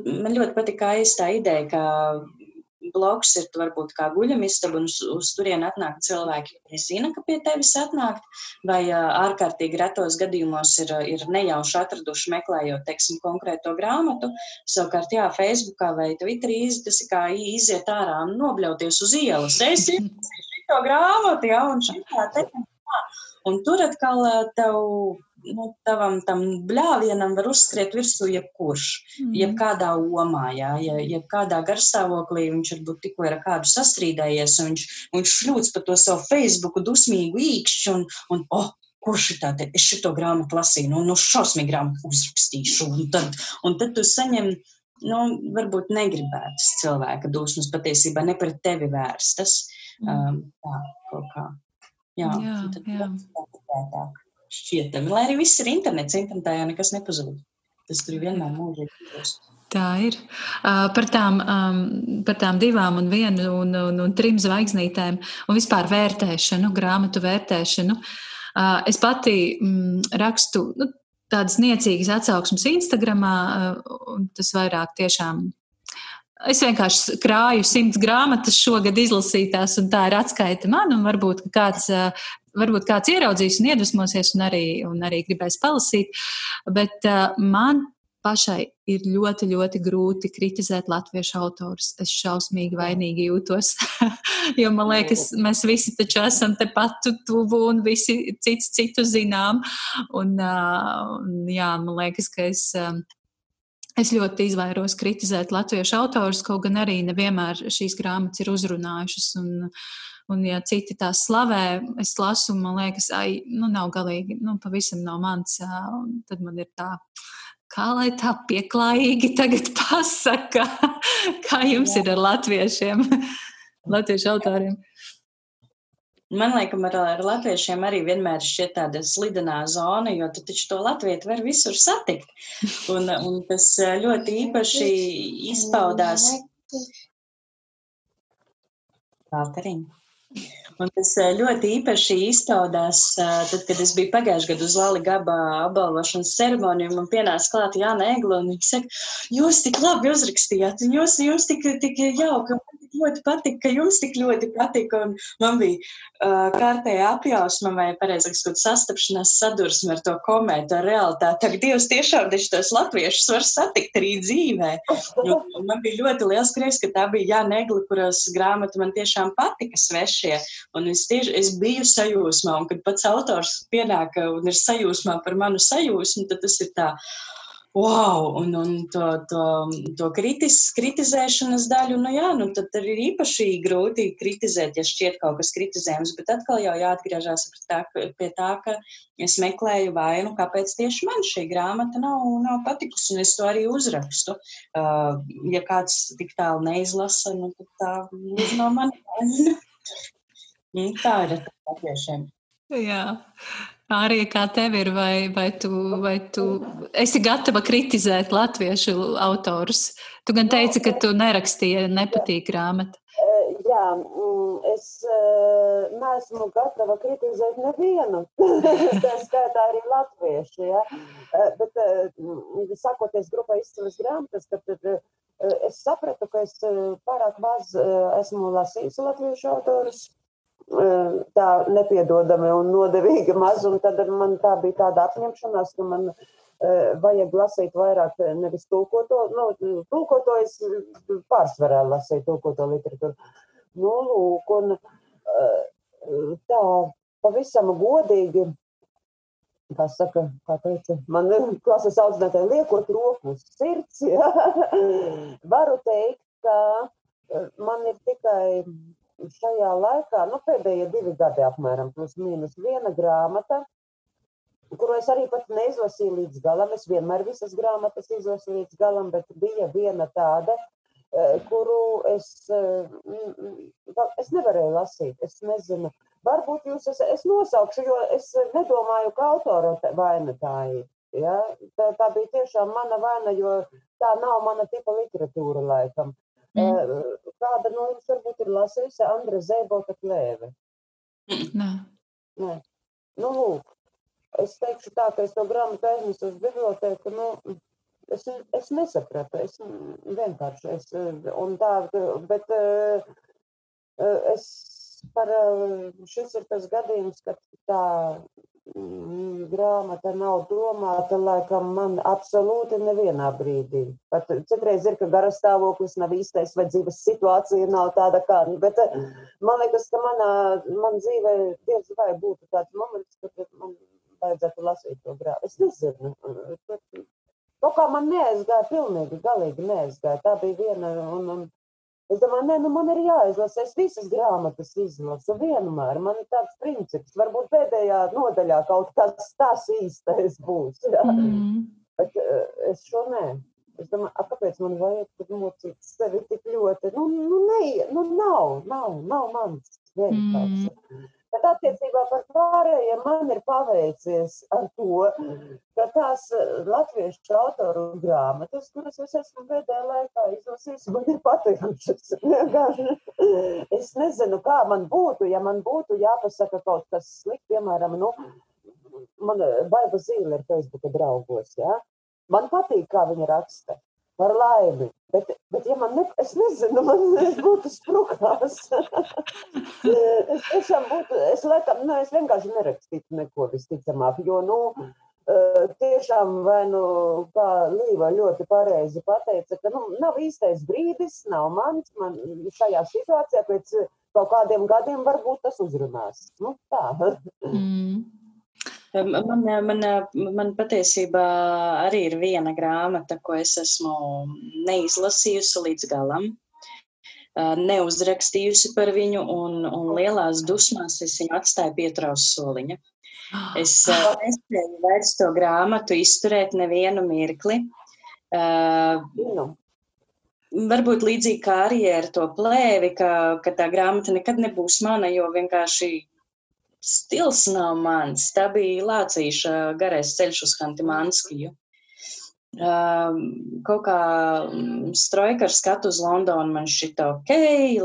man ļoti patīk aizstā ideja, ka bloks ir varbūt kā guļamistaba, un uz, uz turieni atnāk cilvēki, kuri zina, ka pie tevis atnākt, vai ārkārtīgi retos gadījumos ir, ir nejauši atraduši meklējot, teiksim, konkrēto grāmatu. Savukārt, jā, Facebookā vai Twitterī tas ir kā iziet ārā un nobļauties uz ielas. Es to grāmatu, ja, un šitā te. Un tur atkal tev nu, tavam tam bļāvienam var uzskriet virsū jebkurš, mm. jebkādā omā, jā, ja, jebkādā garstāvoklī viņš varbūt tikko ir ar kādu sastrīdējies, un viņš, viņš šļūts pa to savu Facebooku dusmīgu īkšķi, un, un oh, kurš ir tāda, es šito grāmatu lasīju, nu, nu šausmīgi grāmatu uzrakstīšu, un tad, un tad tu saņem, nu, varbūt negribētas cilvēka dusmas patiesībā ne pret tevi vērstas. Um, tā, kaut kā. Jā, jā, jā. Tā, šķietami. Lai arī viss ir internets, internetā jau nekas nepazūd. Tas tur vienmēr mūžīgi būs. Tā ir. Uh, par, tām, um, par tām divām, un vienu un, un, un trim zvaigznītēm, un vispār vērtēšanu, grāmatu vērtēšanu. Uh, es pati mm, rakstu nu, tādas niecīgas atsauksmes Instagram, uh, un tas vairāk tiešām Es vienkārši krāju simts grāmatas šogad izlasītās, un tā ir atskaita man. Varbūt kāds varbūt kāds ieraudzīs un iedvesmosies un arī, un arī gribēs palasīt. Bet uh, man pašai ir ļoti, ļoti grūti kritizēt latviešu autorus. Es šausmīgi vainīgi jūtos, jo man liekas, mēs visi taču esam tepat tuvu un visi cits citu zinām. Un, uh, jā, man liekas, ka es. Uh, Es ļoti izvairos kritizēt latviešu autorus, kaut gan arī nevienmēr šīs grāmatas ir uzrunājušas. Un, Un, ja citi tās slavē, es lasu, man liekas, ai, nu, nav galīgi, nu, pavisam nav mans. Tad man ir tā, kā lai tā pieklājīgi tagad pasaka, kā jums Jā. ir ar latviešiem, latviešu autoriem. Man liekas, ar, ar latviešiem arī vienmēr šķiet tāda slidenā zona, jo tu taču to latviešu var visur satikt. Un, un tas ļoti īpaši izpaudās. Valteriņa. Un tas eh, ļoti īpaši izpaudās, eh, tad, kad es biju pagājušajā gadā uz Lali Gaba apbalvošanas ceremoniju, man pienāca klāt Jāna Egla, un viņa saka, jūs tik labi uzrakstījāt, un jūs, jūs tik, tik jauki, ļoti patika, ka jums tik ļoti patika, man bija uh, kārtēja apjausma vai, pareizāk sakot, sastapšanās sadursme ar to komētu, ar realitāti. Tagad Dievs tiešām taču tos latviešus var satikt arī dzīvē. Un man bija ļoti liels prieks, ka tā bija Jāna Egla, kuras grāmata man tiešām patika svešie. Un es, tieši, es biju sajūsmā, un kad pats autors pienāk un ir sajūsmā par manu sajūsmu, tad tas ir tā. Wow, un, un to, to, to kritis, kritizēšanas daļu, nu jā, nu tad ir īpaši grūti kritizēt, ja šķiet kaut kas kritizējams, bet atkal jau jāatgriežas pie tā, pie tā, ka es meklēju vainu, kāpēc tieši man šī grāmata nav, nav patikusi, un es to arī uzrakstu. Uh, ja kāds tik tālu neizlasa, nu tad tā ir no manis. Mm, tā ir ar latviešiem. Jā. Arī kā tev ir, vai, vai, tu, vai tu esi gatava kritizēt latviešu autorus? Tu gan teici, ka tu nerakstīji, nepatīk grāmata. Jā, mm, es neesmu gatava kritizēt nevienu. Tā skaitā arī latviešu. Ja? Bet, sakoties grupai izcils grāmatas, tad es sapratu, ka es pārāk maz esmu lasījusi latviešu autorus tā nepiedodami un nodevīgi maz, un tad man tā bija tāda apņemšanās, ka man vajag lasīt vairāk nevis tulkoto, nu, tulkoto es pārsvarā lasīju tulkoto literatūru. Nu, lūk, un tā pavisam godīgi, kā saka, kā teica, man klases audzinātāji liekot roku uz sirds, ja, varu teikt, ka man ir tikai šajā laikā, nu, pēdējie divi gadi apmēram, plus mīnus viena grāmata, kuru es arī pat neizlasīju līdz galam. Es vienmēr visas grāmatas izlasu līdz galam, bet bija viena tāda, e, kuru es, e, es nevarēju lasīt. Es nezinu, varbūt jūs esat, es nosaukšu, jo es nedomāju, ka autora vaina tā ir. Ja? Tā, tā bija tiešām mana vaina, jo tā nav mana tipa literatūra laikam. Mm. Kāda no jums varbūt ir lasījusi Andra Zēbota klēve? Nē. Nē. Nu, lūk, es teikšu tā, ka es to grāmatu aiznesu uz bibliotēku, nu, es, es nesapratu, es vienkārši, es, un tā, bet es par, šis ir tas gadījums, ka tā grāmata nav domāta, laikam, man absolūti nevienā brīdī. Pat citreiz ir, ka gara stāvoklis nav īstais, vai dzīves situācija nav tāda kā. Bet man liekas, ka manā man dzīvē diez vai būtu tāds moments, kad man vajadzētu lasīt to grāmatu. Es nezinu. Kaut kā man neaizgāja, pilnīgi, galīgi neaizgāja. Tā bija viena, un, un es domāju, nē, nu man ir jāizlasa. Es visas grāmatas izlasu vienmēr. Man ir tāds princips, varbūt pēdējā nodaļā kaut kas tas īstais būs. Jā. Mm. Bet es šo nē. Es domāju, a, kāpēc man vajag mocīt sevi tik ļoti? Nu, nu, ne, nu nav, nav, nav mans vienkārši. Mm. Bet attiecībā par pārējiem man ir paveicies ar to, ka tās latviešu autoru grāmatas, kuras es esmu pēdējā laikā izlasījis, man ir patikušas. es nezinu, kā man būtu, ja man būtu jāpasaka kaut kas slikts, piemēram, nu, man Baiba Zīle ir Facebooka draugos. Ja? Man patīk, kā viņa raksta par laimi. Bet, bet ja man ne, es nezinu, man es būtu sprukās. es tiešām būtu, es laikam, nu, es vienkārši nerakstītu neko visticamāk, jo, nu, tiešām, vai nu, kā Līva ļoti pareizi pateica, ka, nu, nav īstais brīdis, nav mans, man šajā situācijā pēc kaut kādiem gadiem varbūt tas uzrunās. Nu, tā. mm. Man, man, man patiesībā arī ir viena grāmata, ko es esmu neizlasījusi līdz galam, neuzrakstījusi par viņu, un, un lielās dusmās es viņu atstāju pietraus soliņa. Es nespēju vairs to grāmatu izturēt nevienu mirkli. Uh, varbūt līdzīgi kā arī ar to plēvi, ka, ka tā grāmata nekad nebūs mana, jo vienkārši stils nav mans. Tā bija Lācīša garais ceļš uz Hantimanskiju. Kaut kā mm, strojka ar skatu uz Londonu man šķita ok,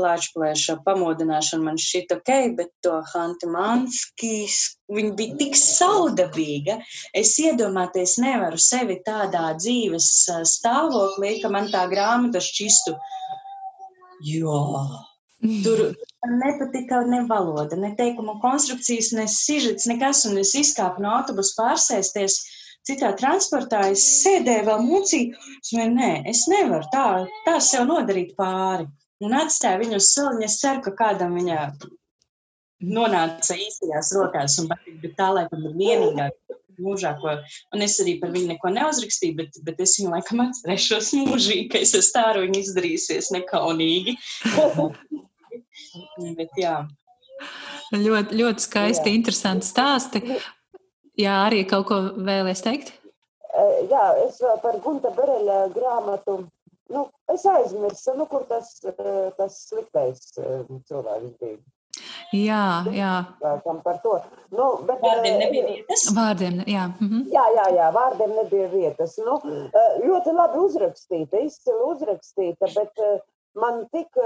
lāčplēša pamodināšana man šķita ok, bet to Hantimanskijas, viņa bija tik saudabīga. Es iedomāties nevaru sevi tādā dzīves stāvoklī, ka man tā grāmata šķistu, jo Tur nepatika ne valoda, ne teikuma konstrukcijas, ne sižets, nekas, un es izkāpu no autobusa pārsēsties citā transportā, es sēdēju vēl mucī, es domāju, nē, es nevaru tā, tā sev nodarīt pāri. Un atstāju viņu uz soliņa, es ceru, ka kādam viņa nonāca īstajās rokās, un bet tā laikam ir vienīgā mūžā, ko, un es arī par viņu neko neuzrakstīju, bet, bet es viņu laikam atcerēšos mūžīgi, ka es esmu tā ar viņu izdarījusies nekaunīgi. Bet, jā. Ļoti, ļoti skaisti, jā. interesanti stāsti. Jā, arī kaut ko vēlēs teikt? Jā, es par Gunta Bereļa grāmatu, nu, es aizmirsu, nu, kur tas, tas sliktais cilvēks bija. Jā, jā. Kam par to. Nu, bet, vārdiem nebija vietas. Vārdiem, jā. Mhm. Jā, jā, jā, vārdiem nebija vietas. Nu, ļoti labi uzrakstīta, izcili uzrakstīta, bet man tik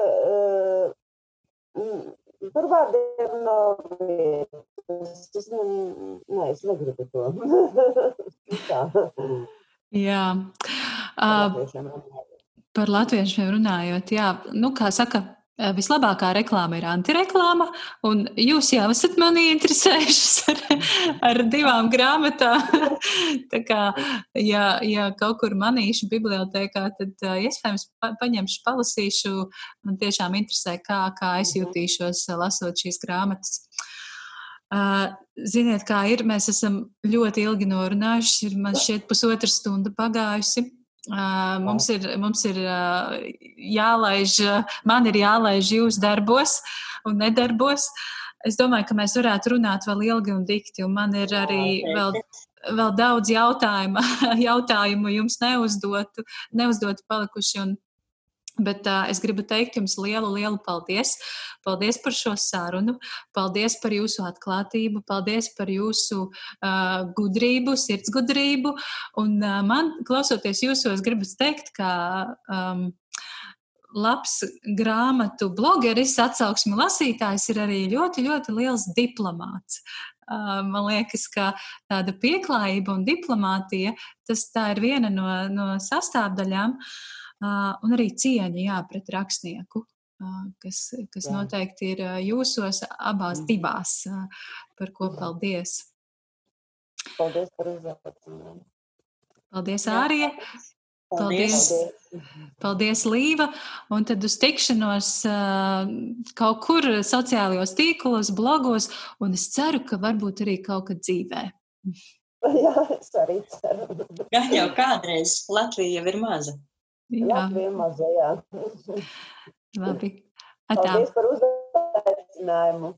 Tur vārdiem nav vietas. Es, ne, ne, es negribu to. jā. Uh, par latviešiem runājot, jā, nu, kā saka, vislabākā reklāma ir antireklāma, un jūs jau esat mani interesējušas ar, ar divām grāmatām. Tā kā, ja, ja kaut kur manīšu bibliotekā, tad uh, iespējams pa, paņemšu, palasīšu. Man tiešām interesē, kā, kā es jutīšos lasot šīs grāmatas. Ziniet, kā ir, mēs esam ļoti ilgi norunājuši, ir man šķiet pusotra stunda pagājusi. Uh, mums ir, mums ir uh, jālaiž, man ir jālaiž jūs darbos un nedarbos. Es domāju, ka mēs varētu runāt vēl ilgi un dikti, un man ir arī vēl, vēl daudz jautājumu, jautājumu jums neuzdotu, neuzdotu palikuši. Un, Bet uh, es gribu teikt jums lielu, lielu paldies. Paldies par šo sarunu, paldies par jūsu atklātību, paldies par jūsu uh, gudrību, sirdsgudrību. Un uh, man, klausoties jūsos, gribu teikt, ka um, labs grāmatu blogeris, atsauksmi lasītājs ir arī ļoti, ļoti liels diplomāts. Man liekas, ka tāda pieklājība un diplomātija, tas tā ir viena no, no sastāvdaļām. Uh, un arī cieņa jā, pret rakstnieku, kas, kas jā. noteikti ir jūsos abās mm. divās, par ko paldies. Paldies par uzaicinājumu. Paldies, Ārija! Paldies, paldies, Līva. Un tad uz tikšanos kaut kur sociālajos tīklos, blogos, un es ceru, ka varbūt arī kaut kad dzīvē. Jā, es arī ceru. Gan jau kādreiz Latvija jau ir maza. Jā, Latvija maza, jā. labi. Atā. Paldies par uzaicinājumu.